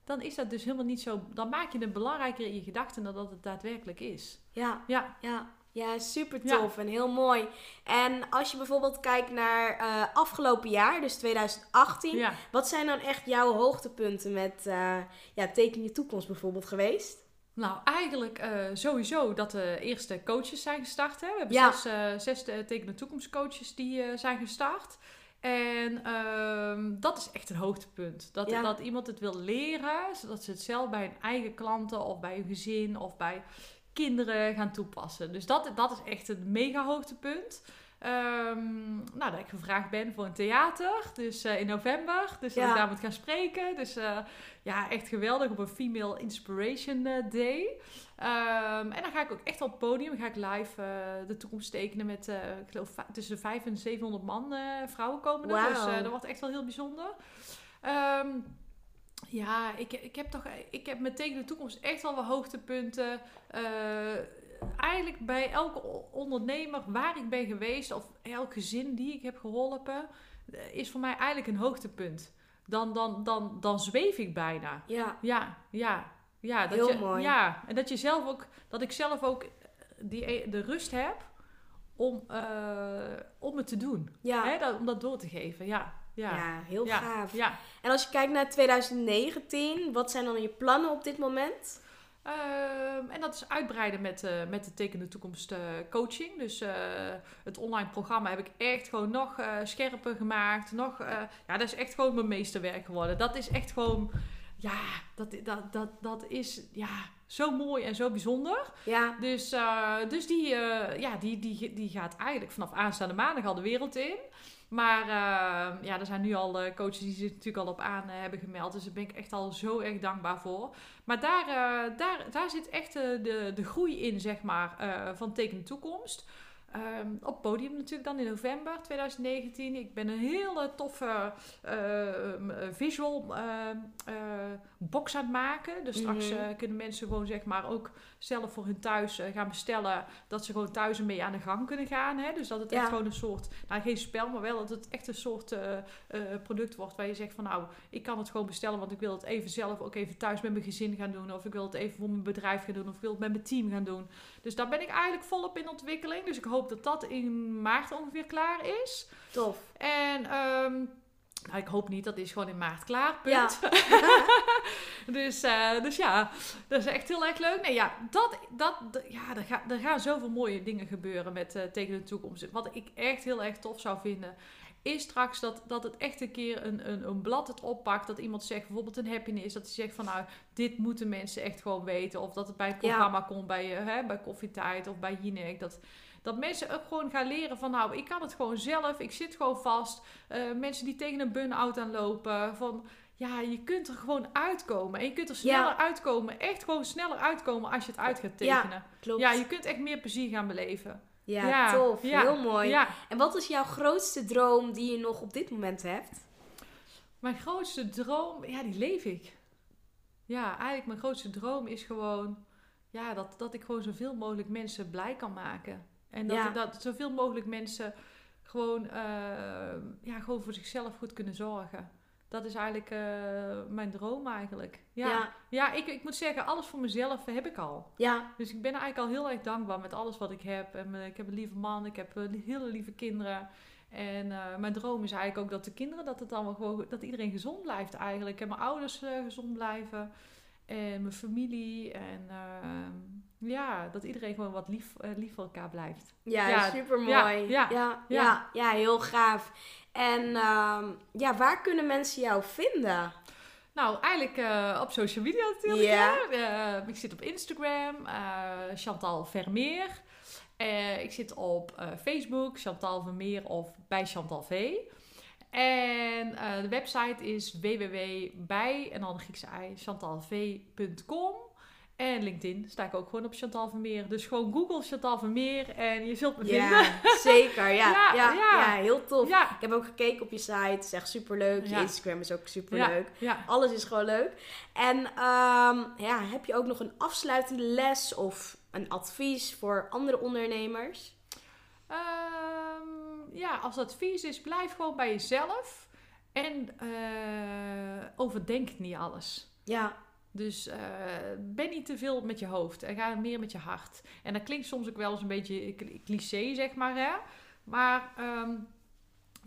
Dan is dat dus helemaal niet zo... Dan maak je het belangrijker in je gedachten dan dat het daadwerkelijk is. ja, Ja, ja. Ja, super Ja. tof en heel mooi. En als je bijvoorbeeld kijkt naar eh, afgelopen jaar, dus 2018, ja. wat zijn dan echt jouw hoogtepunten met eh, ja, Teken je toekomst bijvoorbeeld geweest? Nou, eigenlijk eh, sowieso dat de eerste coaches zijn gestart. Hè. We hebben Ja. zes, zes eh, tekenen toekomstcoaches die zijn gestart. En ehm, dat is echt een hoogtepunt. Dat, Ja. dat iemand het wil leren, zodat ze het zelf bij hun eigen klanten of bij hun gezin of bij kinderen gaan toepassen. Dus dat, dat is echt een mega hoogtepunt. Ehm, nou, dat ik gevraagd ben voor een theater, dus eh, in november. Dus dat ik daar moet gaan spreken. Dus eh, ja, echt geweldig op een Female Inspiration eh, Day. Ehm, en dan ga ik ook echt op het podium, ga ik live de toekomst tekenen met, ik geloof, tussen de 500 en 700 man vrouwen komen er. Dus dat wordt echt wel heel bijzonder. Ehm, ja, ik, ik heb toch, ik heb met Tegen de Toekomst echt wel wat hoogtepunten. Eigenlijk bij elke ondernemer waar ik ben geweest, of elk gezin die ik heb geholpen, eh, is voor mij eigenlijk een hoogtepunt. Dan, dan, dan, dan zweef ik bijna. Ja, Ja, ja, ja. Dat Heel je, mooi. Ja, en dat je zelf ook, dat ik zelf ook die, e- de rust heb om, eh, om het te doen. ja. Hè, dat, om dat door te geven, ja. ja. Ja, heel ja, gaaf. ja. En als je kijkt naar 2019, wat zijn dan je plannen op dit moment? Ehm, en dat is uitbreiden met, eh, met de Tekende Toekomst eh, coaching. Dus eh, het online programma heb ik echt gewoon nog scherper gemaakt. Nog, ja, dat is echt gewoon mijn meesterwerk geworden. Dat is echt gewoon, ja, dat, dat, dat, dat is ja, zo mooi en zo bijzonder. Ja, Dus, dus die, ja, die, die, die gaat eigenlijk vanaf aanstaande maandag al de wereld in. Maar eh, ja, er zijn nu al eh, coaches die zich natuurlijk al op aan eh, hebben gemeld. Dus daar ben ik echt al zo erg dankbaar voor. Maar daar, daar, daar zit echt de, de groei in, zeg maar, van Teken Toekomst. Ehm, op podium natuurlijk dan in november 2019. Ik ben een hele toffe eh, visual eh, eh, box aan het maken. Dus straks Mhm. eh, kunnen mensen gewoon zeg maar ook zelf voor hun thuis gaan bestellen. Dat ze gewoon thuis ermee aan de gang kunnen gaan. Hè? Dus dat het Ja. echt gewoon een soort, nou geen spel, maar wel dat het echt een soort product wordt. Waar je zegt van nou, ik kan het gewoon bestellen. Want ik wil het even zelf ook even thuis met mijn gezin gaan doen. Of ik wil het even voor mijn bedrijf gaan doen. Of ik wil het met mijn team gaan doen. Dus daar ben ik eigenlijk volop in ontwikkeling. Dus ik hoop dat dat in maart ongeveer klaar is. tof. En ehm, nou, ik hoop niet, dat is gewoon in maart klaar. Ja. Punt. [laughs] dus, eh, dus ja, dat is echt heel erg leuk. Nee, ja, dat, dat, ja er, ga, er gaan zoveel mooie dingen gebeuren met eh, Tegen de Toekomst. Wat ik echt heel erg tof zou vinden, is straks dat, dat het echt een keer een, een, een blad het oppakt. Dat iemand zegt, bijvoorbeeld een happiness, dat hij zegt van nou, dit moeten mensen echt gewoon weten. Of dat het bij het Ja. programma komt, bij, eh, hè, bij Koffietijd of bij Jinek. Dat, dat mensen ook gewoon gaan leren van nou, ik kan het gewoon zelf. Ik zit gewoon vast. Eh, mensen die tegen een burn-out aanlopen. Van ja, je kunt er gewoon uitkomen. En je kunt er sneller Ja. uitkomen. Echt gewoon sneller uitkomen als je het uit gaat tekenen. Klopt. Ja, je kunt echt meer plezier gaan beleven. Ja, Ja, tof. ja, Heel mooi. En wat is jouw grootste droom die je nog op dit moment hebt? mijn grootste droom, ja, die leef ik. Ja, eigenlijk mijn grootste droom is gewoon, ja, dat, dat ik gewoon zoveel mogelijk mensen blij kan maken. En dat, Ja. dat zoveel mogelijk mensen gewoon, eh, ja, gewoon voor zichzelf goed kunnen zorgen. Dat is eigenlijk eh, mijn droom eigenlijk. Ja, ja. Ja. ik, ik moet zeggen, alles voor mezelf heb ik al. Ja. Dus ik ben eigenlijk al heel erg dankbaar met alles wat ik heb. En eh, ik heb een lieve man, ik heb hele lieve kinderen. En mijn droom is eigenlijk ook dat de kinderen, dat het allemaal gewoon, dat iedereen gezond blijft eigenlijk. En mijn ouders gezond blijven. En mijn familie. En eh, ja, dat iedereen gewoon wat lief, eh, lief voor elkaar blijft. Ja, Ja, super mooi. ja, Ja, ja, ja, heel gaaf. En ehm, ja, waar kunnen mensen jou vinden? Nou, eigenlijk eh, op social media natuurlijk. Ja. hè. Eh, ik zit op Instagram, eh, Chantal Vermeer. Ik zit op Facebook, Chantal Vermeer of bij Chantal V. En eh, de website is www.bij, en dan de Griekse i, chantalv.com. En LinkedIn sta ik ook gewoon op Chantal Vermeer. Dus gewoon Google Chantal Vermeer en je zult me vinden. Ja, [laughs] zeker. Ja, ja, Ja, ja, ja. heel tof. Ik heb ook gekeken op je site. Het is echt superleuk. Je. Instagram is ook superleuk. ja. Alles is gewoon leuk. En ehm, ja, heb je ook nog een afsluitende les of een advies voor andere ondernemers? Ehm, ja, als advies is, blijf gewoon bij jezelf. En eh, overdenk niet alles. Ja, Dus eh, ben niet te veel met je hoofd en ga meer met je hart. En dat klinkt soms ook wel eens een beetje cl- cliché, zeg maar. Hè? Maar, ehm,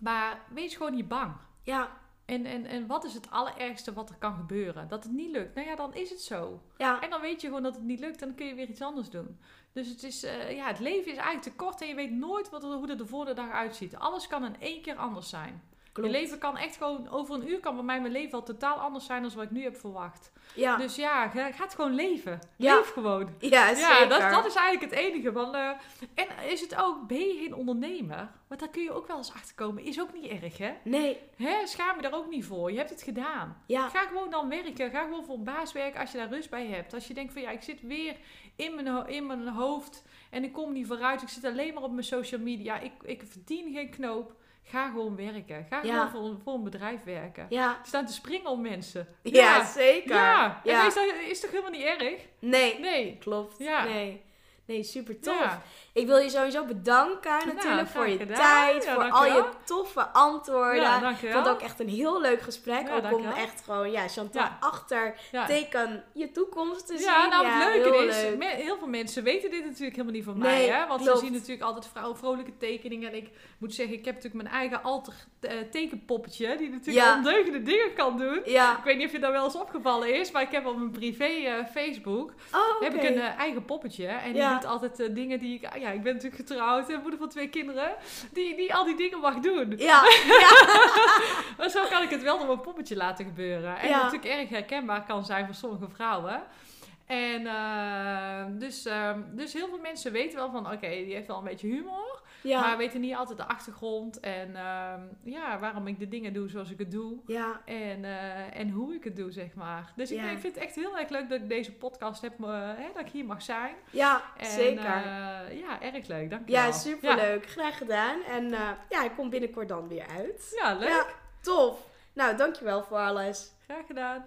maar wees gewoon niet bang. ja, En, en, en wat is het allerergste wat er kan gebeuren? Dat het niet lukt. Nou ja, dan is het zo. ja, En dan weet je gewoon dat het niet lukt en dan kun je weer iets anders doen. Dus het, is, eh, ja, het leven is eigenlijk te kort en je weet nooit wat er, hoe het er voor de dag uitziet. Alles kan in één keer anders zijn. Klopt. Je leven kan echt gewoon, over een uur kan bij mij mijn leven al totaal anders zijn dan wat ik nu heb verwacht. Ja, Dus ja, ga, ga het gewoon leven. Ja. Leef gewoon. ja, Ja, zeker. dat, dat is eigenlijk het enige. Eh, en is het ook, ben je geen ondernemer? Want daar kun je ook wel eens achter komen. Is ook niet erg, hè? Nee, hè? Schaam je daar ook niet voor. Je hebt het gedaan. ja, Ga gewoon dan werken. Ga gewoon voor baas werken als je daar rust bij hebt. Als je denkt van ja, ik zit weer in mijn, in mijn hoofd en ik kom niet vooruit. Ik zit alleen maar op mijn social media. Ik, ik verdien geen knoop. Ga gewoon werken. Ga Ja. gewoon voor, een- voor een bedrijf werken. ja, staan te springen om mensen. ja, zeker. Ja, en Ja. Is, dat, is toch helemaal niet erg? Nee, Nee. klopt. Ja. Nee. Nee, super tof. Ja. Ik wil je sowieso bedanken natuurlijk Nou, voor je gedaan. tijd, Ja, voor al je toffe antwoorden. Ja, ik vond het ook echt een heel leuk gesprek. Ja, ook om echt gewoon, ja, Chantal Ja. achter Ja. teken je toekomst te zien. Ja, nou het leuke heel is, leuk. heel veel mensen weten dit natuurlijk helemaal niet van Nee, mij. Hè? Want klopt. we zien natuurlijk altijd vrouwen vrolijke tekeningen. En ik moet zeggen, ik heb natuurlijk mijn eigen alter eh, tekenpoppetje. Die natuurlijk Ja. ondeugende dingen kan doen. Ja. Ik weet niet of je dat wel eens opgevallen is. Maar ik heb op mijn privé eh, Facebook Oh, heb ik een eh, eigen poppetje. En die Altijd eh, dingen die ik... Ja, ik ben natuurlijk getrouwd en moeder van twee kinderen. Die, die al die dingen mag doen. Ja, ja, [laughs] Maar zo kan ik het wel door mijn poppetje laten gebeuren. En Ja. natuurlijk erg herkenbaar kan zijn voor sommige vrouwen. En eh, dus, ehm, dus heel veel mensen weten wel van, oké, die heeft wel een beetje humor. Ja. Maar weten niet altijd de achtergrond. En ehm, ja, waarom ik de dingen doe zoals ik het doe. ja. En, eh, en hoe ik het doe, zeg maar. Dus ik, Ja. vind het echt heel erg leuk dat ik deze podcast heb, eh, hè, dat ik hier mag zijn. Ja, En, zeker. eh, ja, erg leuk. Dankjewel. ja, superleuk. Graag gedaan. En ja, ik kom binnenkort dan weer uit. Ja, ja leuk. Ja, tof. Nou, dankjewel voor alles. Graag gedaan.